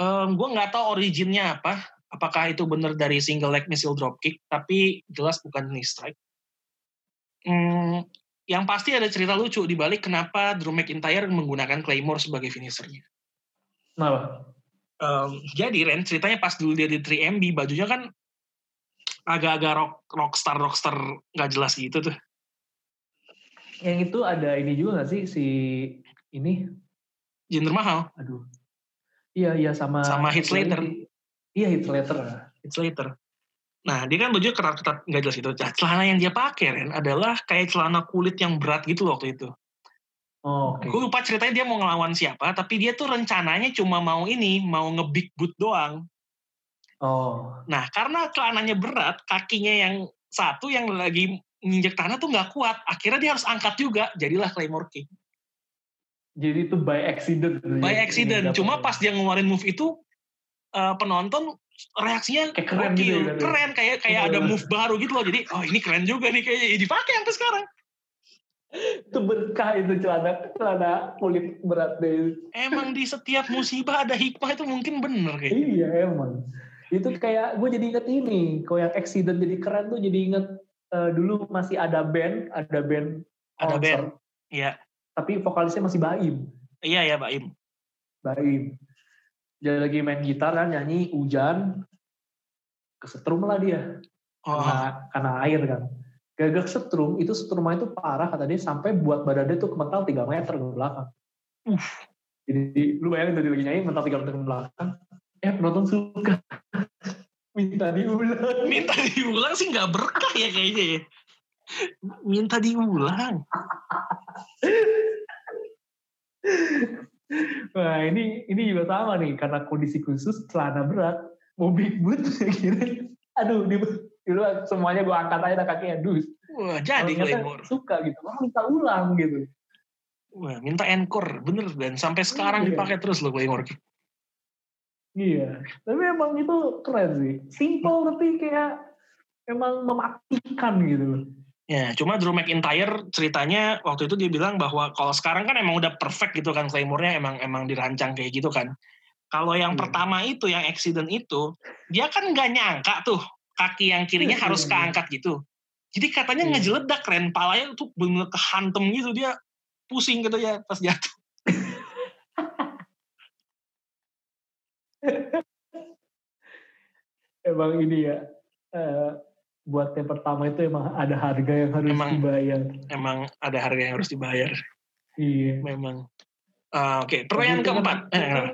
Em, gue nggak tahu originnya apa. Apakah itu benar dari single leg missile drop kick, tapi jelas bukan knee strike. Hmm, yang pasti ada cerita lucu di balik kenapa Drew McIntyre menggunakan Claymore sebagai finishernya. Kenapa? Em, jadi Ren ceritanya pas dulu dia di 3MB bajunya kan agak-agak rock rockstar rockstar nggak jelas gitu tuh. Yang itu ada ini juga gak sih si ini? Jinder Mahal, Aduh. Iya iya sama Sama Heath Slater. Iya Heath Slater. it's later. Nah dia kan bajunya ketat-ketat nggak jelas gitu. Nah, celana yang dia pakai Ren adalah kayak celana kulit yang berat gitu loh waktu itu. Oh, oke. Gue lupa ceritanya dia mau ngelawan siapa, tapi dia tuh rencananya cuma mau ini, mau nge-big boot doang. Oh. Nah, karena celananya berat, kakinya yang satu yang lagi nginjek tanah tuh nggak kuat. Akhirnya dia harus angkat juga, jadilah Claymore King. Jadi itu by accident. By ya? accident. Cuma pas dia ngeluarin move itu, eh, penonton reaksinya Kayak keren gitu ya, keren kayak kayak ada Iya. move baru gitu loh. Jadi, oh ini keren juga nih kayaknya dipakai sampai sekarang. itu berkah itu celana celana kulit berat deh. Emang di setiap musibah ada hikmah itu mungkin bener kayak. Iya emang. Itu kayak gue jadi inget ini, kalau yang accident jadi keren tuh jadi inget eh, dulu masih ada band, ada band Ada konser, band. Iya. tapi vokalisnya masih Baim. Iya ya, Pak Im. Baim. Dia lagi main gitar kan nyanyi hujan, kesetrum lah dia Oh, karena, karena air kan. Gara-gara setrum, itu setrumnya itu parah kata dia sampai buat badan dia tuh kemental 3 meter ke belakang. Uh. Jadi lu bayangin tuh dia lagi nyanyi mental 3 meter ke belakang, eh penonton suka. Minta diulang. minta diulang sih nggak berkah ya kayaknya ya. Minta diulang. Wah ini ini juga sama nih karena kondisi khusus celana berat mau big boot akhirnya aduh di, dulu semuanya gue angkat aja kakinya dus Wah, jadi Claymore. suka gitu oh, minta ulang gitu Wah, minta encore, bener dan sampai sekarang Iya. dipakai terus loh Claymore. Iya tapi emang itu keren sih simple tapi kayak emang mematikan gitu loh Ya, cuma Drew McIntyre ceritanya waktu itu dia bilang bahwa kalau sekarang kan emang udah perfect gitu kan Claymore-nya emang emang dirancang kayak gitu kan. Kalau yang Iya. pertama itu yang accident itu, dia kan nggak nyangka tuh kaki yang kirinya Iya, harus iya, keangkat gitu. Jadi katanya Iya. ngejeledak keren, palanya tuh bener kehantem gitu dia pusing gitu ya pas jatuh. emang ini ya eh, buat yang pertama itu emang ada harga yang harus Emang. dibayar Emang ada harga yang harus dibayar. iya Memang. Ah, Oke, pertanyaan Tapi itu kan- keempat. Eh,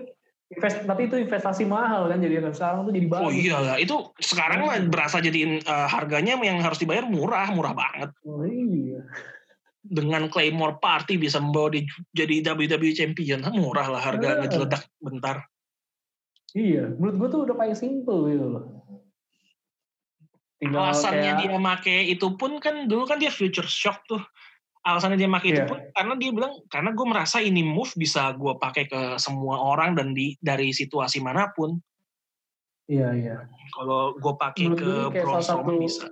invest- tapi itu investasi mahal kan jadi kan sekarang tuh jadi bagus. Oh iya lah, itu sekarang mah Hmm. berasa jadiin eh, harganya yang harus dibayar murah, murah banget. Oh, iya. Dengan Claymore Party bisa membawa di, jadi WWE Champion, murah lah harga Ah. ngejeledak bentar. Iya, menurut gue tuh udah paling simple gitu loh. Tinggal Alasannya kayak, dia make itu pun kan dulu kan dia future shock tuh. Alasannya dia make itu Iya. pun karena dia bilang karena gue merasa ini move bisa gue pakai ke semua orang dan di dari situasi mana pun. Iya iya. Kalau gue pakai ke Strowman satu- bisa.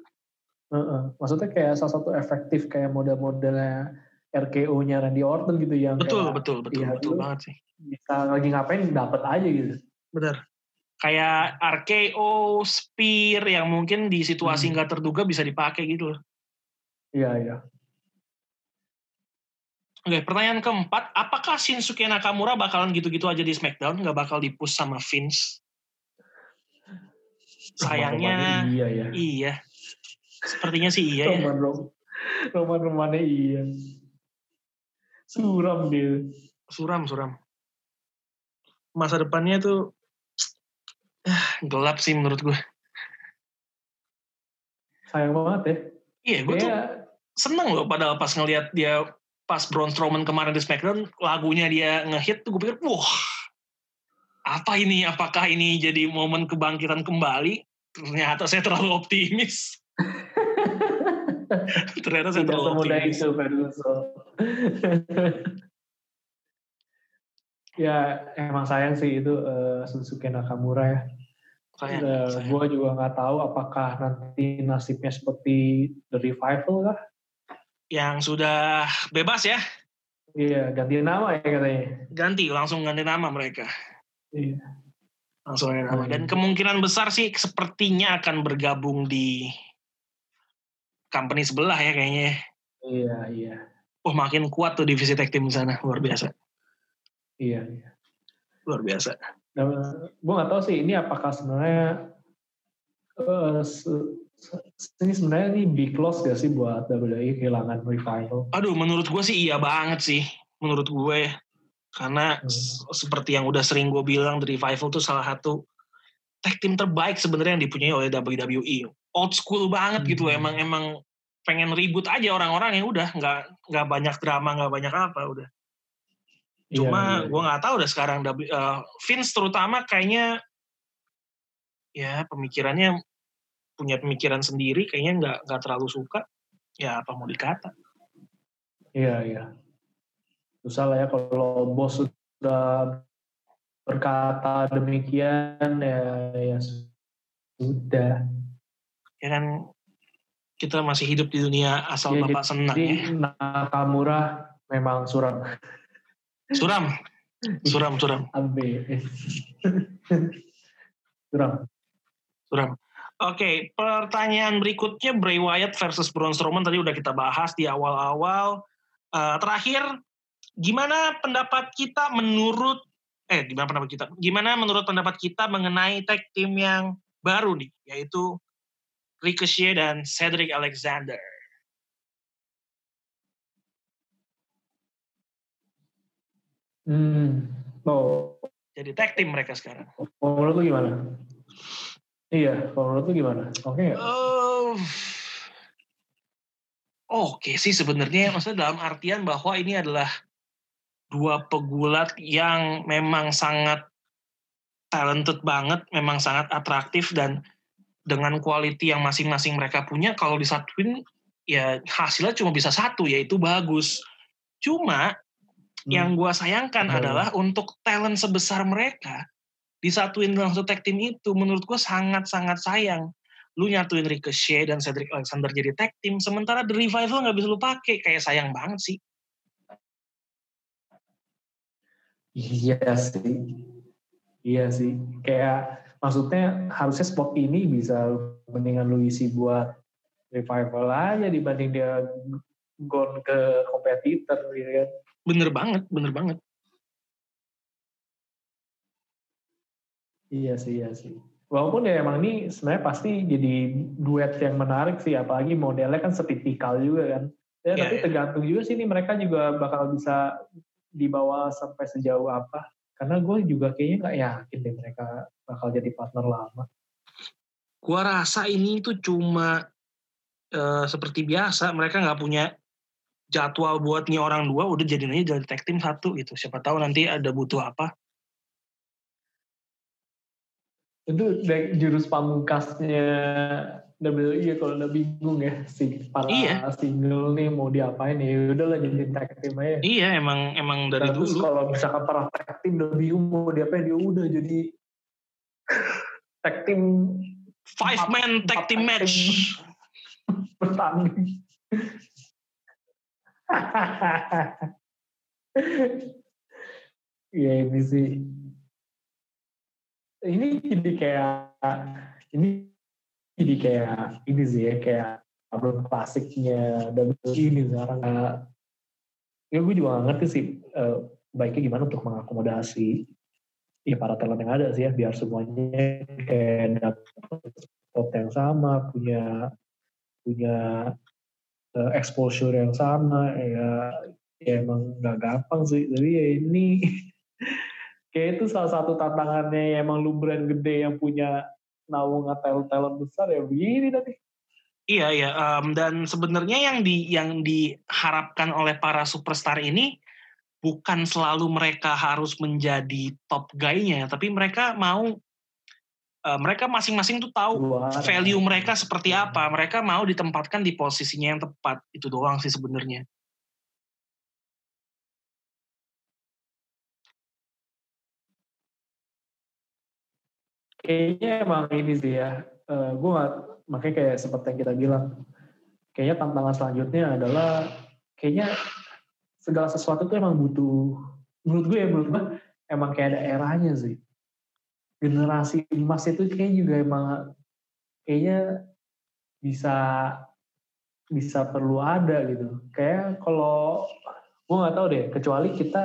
Heeh. Maksudnya kayak salah satu efektif kayak model-modelnya RKO-nya Randy Orton gitu yang Betul, kayak betul, betul, iya, betul banget sih. bisa lagi ngapain dapat aja gitu. Bener. Kayak RKO, Spear yang mungkin di situasi Hmm. nggak terduga bisa dipakai gitu loh. Iya iya. Oke, pertanyaan keempat, apakah Shinsuke Nakamura bakalan gitu-gitu aja di SmackDown, nggak bakal dipush sama Vince? Sayangnya, iya ya. iya. Sepertinya sih iya ya. Roman Roman Roman Romannya iya. Suram dia. Suram, suram. masa depannya tuh gelap sih menurut gue. Sayang banget ya. Iya, gue tuh Kayak seneng loh padahal pas ngelihat dia pas Braun Strowman kemarin di SmackDown lagunya dia ngehit tuh gue pikir wah apa ini apakah ini jadi momen kebangkitan kembali ternyata saya terlalu optimis ternyata saya tidak terlalu optimis itu ya emang sayang sih itu eh, Shinsuke Nakamura ya. Sayang. gua juga nggak tahu apakah nanti nasibnya seperti The Revival kah? yang sudah bebas ya Iya, ganti nama ya katanya. ganti langsung ganti nama mereka Iya. langsung ganti nama Hmm. dan kemungkinan besar sih sepertinya akan bergabung di company sebelah ya kayaknya Iya, iya. Wah makin kuat tuh divisi tag team sana luar biasa Iya, iya. luar biasa Dan gue nggak tahu sih ini apakah sebenarnya eh, se- ini sebenarnya ini big loss gak sih buat WWE kehilangan revival? Aduh, menurut gue sih iya banget sih. Menurut gue ya. Karena Hmm. seperti yang udah sering gue bilang, The Revival tuh salah satu tag team terbaik sebenarnya yang dipunyai oleh WWE. Old school banget gitu. Hmm. Emang emang pengen ribut aja orang-orang yang udah nggak nggak banyak drama nggak banyak apa udah. Cuma Iya, iya. gue nggak tahu udah sekarang eh, Vince terutama kayaknya ya pemikirannya punya pemikiran sendiri kayaknya nggak nggak terlalu suka ya apa mau dikata Iya, iya. Susah lah ya kalau bos sudah berkata demikian ya, ya sudah. ya kan kita masih hidup di dunia asal Ya, bapak senang ya Nakamura memang suram. Suram. Suram suram. Suram. suram. Oke pertanyaan berikutnya Bray Wyatt versus Braun Strowman. Tadi udah kita bahas di awal-awal. Eh, terakhir gimana pendapat kita menurut eh gimana pendapat kita? Gimana menurut pendapat kita mengenai tag team yang baru nih yaitu Ricochet dan Cedric Alexander Hmm. Oh, jadi tag team mereka sekarang kalau menurut lu gimana? Iya, kalau menurut lu gimana? Oke nggak? Oh, Oke sih sebenarnya maksudnya dalam artian bahwa ini adalah dua pegulat yang memang sangat talented banget, memang sangat atraktif dan dengan quality yang masing-masing mereka punya kalau disatuin ya hasilnya cuma bisa satu yaitu bagus. Cuma Hmm. yang gua sayangkan Hmm. adalah untuk talent sebesar mereka disatuin dalam satu tag team itu menurut gua sangat-sangat sayang. Lu nyatuin Ricochet dan Cedric Alexander jadi tag team, sementara The Revival nggak bisa lu pakai, kayak sayang banget sih. Iya sih. Iya sih. Kayak maksudnya harusnya spot ini bisa mendingan lu isi buat revival aja dibanding dia gone ke kompetitor gitu kan. Bener banget, bener banget. Iya sih, iya sih. Walaupun ya emang ini sebenarnya pasti jadi duet yang menarik sih, apalagi modelnya kan setipikal juga kan. Ya, Iya, tapi iya. tergantung juga sih nih mereka juga bakal bisa dibawa sampai sejauh apa. Karena gue juga kayaknya nggak yakin deh mereka bakal jadi partner lama. Gua rasa ini tuh cuma eh, seperti biasa, mereka nggak punya jadwal buat nih orang dua, udah jadiin aja jadi tag team satu gitu. Siapa tahu nanti ada butuh apa. Itu jurus pamungkasnya WWE ya kalau udah bingung ya si para Iya. single nih mau diapain ya udahlah jadi tag team aja. Iya, emang emang dari terus dulu. kalau misalkan para tag team udah bingung mau diapain dia udah jadi tag team Five man tag team match. bertanding. Iya ini sih. Ini jadi kayak ini jadi kayak ini sih ya kayak album klasiknya WWE ini sekarang. Eh, ya gue juga gak ngerti sih eh, baiknya gimana untuk mengakomodasi ya para talent yang ada sih ya biar semuanya kayak spot yang sama punya punya eh, exposure yang sama ya ya emang nggak gampang sih tapi ya ini kayak itu salah satu tantangannya yang emang lu brand gede yang punya naungan talent-talent besar ya begini nanti. Iya iya um, dan sebenarnya yang di yang diharapkan oleh para superstar ini bukan selalu mereka harus menjadi top guy-nya tapi mereka mau uh, mereka masing-masing tuh tahu Luar. value mereka seperti apa. Mereka mau ditempatkan di posisinya yang tepat. Itu doang sih sebenarnya. kayaknya emang ini sih ya. Uh, eh, gue gak makanya kayak seperti yang kita bilang. Kayaknya tantangan selanjutnya adalah kayaknya segala sesuatu tuh emang butuh menurut gue ya menurut gue emang kayak ada eranya sih generasi emas itu kayak juga emang kayaknya bisa bisa perlu ada gitu. Kayak kalau gue nggak tahu deh kecuali kita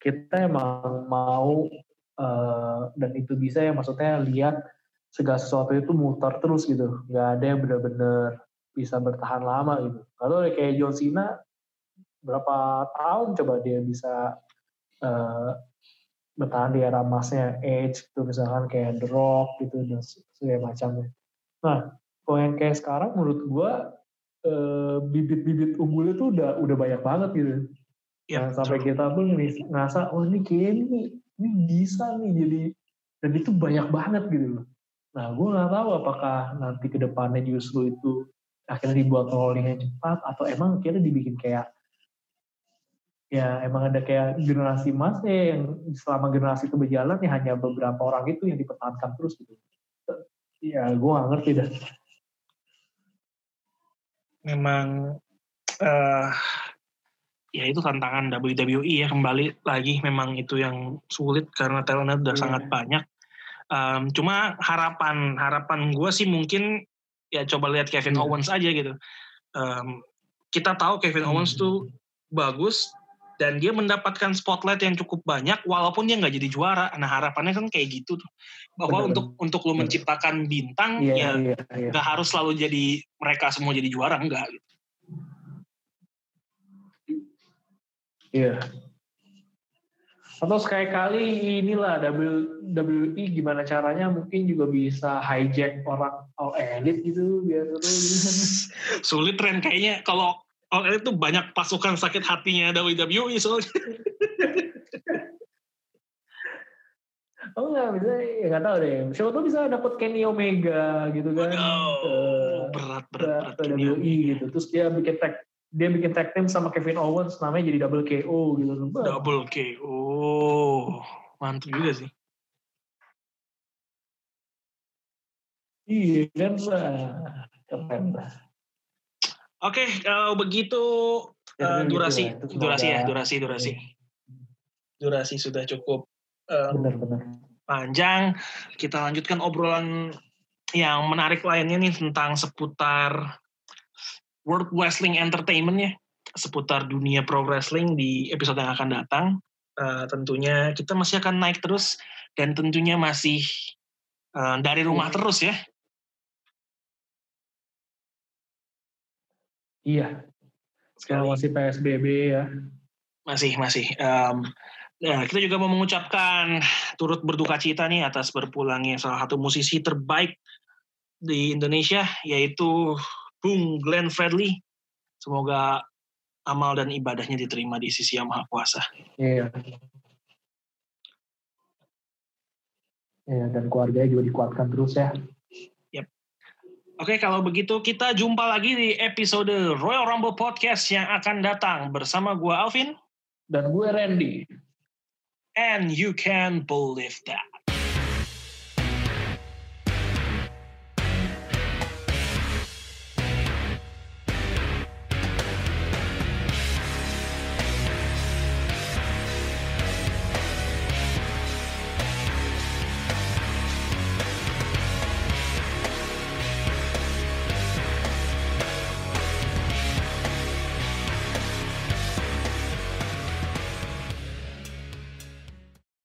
kita emang mau uh, dan itu bisa ya maksudnya lihat segala sesuatu itu muter terus gitu. Nggak ada yang benar-benar bisa bertahan lama gitu. Kalau kayak John Cena berapa tahun coba dia bisa uh, bertahan di era emasnya Edge gitu misalkan kayak The Rock gitu dan segala macamnya nah kalau yang kayak sekarang menurut gua uh, bibit-bibit unggulnya tuh udah udah banyak banget gitu. Ya, nah, sampai kita pun ngerasa oh ini kayak ini ini bisa nih jadi dan itu banyak banget gitu loh. Nah gue nggak tahu apakah nanti ke depannya justru itu akhirnya dibuat rolling yang cepat atau emang kira dibikin kayak ya emang ada kayak generasi emasnya yang selama generasi itu berjalan ya hanya beberapa orang itu yang dipertahankan terus gitu ya gue gak ngerti dah memang uh, ya itu tantangan WWE ya kembali lagi memang itu yang sulit karena talentnya udah yeah. sangat banyak. Um, cuma harapan harapan gue sih mungkin ya coba lihat Kevin yeah. Owens aja gitu. Um, kita tahu Kevin hmm. Owens tuh bagus dan dia mendapatkan spotlight yang cukup banyak walaupun dia nggak jadi juara. Nah harapannya kan kayak gitu tuh bahwa Benar. untuk untuk lo menciptakan bintang yeah, ya yeah, yeah. gak harus selalu jadi mereka semua jadi juara enggak gitu. Iya. Atau sekali-kali inilah WWE gimana caranya mungkin juga bisa hijack orang all elite gitu biar. Sulit tren kayaknya kalau all elite tuh banyak pasukan sakit hatinya WWE soalnya. oh enggak bisa ya nggak tahu deh. Siapa tuh bisa dapat Kenny Omega gitu kan. Oh, berat berat, berat, berat WWE gitu. Terus dia bikin tag dia bikin tag team sama Kevin Owens namanya jadi double KO gitu double KO mantap juga sih. Iya kan keren lah oke kalau begitu ya, uh, durasi gitu durasi ya durasi durasi durasi sudah cukup um, benar-benar panjang kita lanjutkan obrolan yang menarik lainnya nih tentang seputar World Wrestling Entertainment ya seputar dunia pro wrestling di episode yang akan datang. Uh, tentunya kita masih akan naik terus dan tentunya masih uh, dari rumah iya. terus ya. Iya. Sekarang masih PSBB ya. Masih masih. Um, Nah, kita juga mau mengucapkan turut berduka cita nih atas berpulangnya salah satu musisi terbaik di Indonesia, yaitu Bung Glenn Fredly. Semoga amal dan ibadahnya diterima di sisi Yang Maha Kuasa. Iya. Iya, dan keluarganya juga dikuatkan terus ya. Oke, kalau begitu kita jumpa lagi di episode Royal Rumble Podcast yang akan datang bersama gue Alvin. Dan gue Randy. And you can believe that.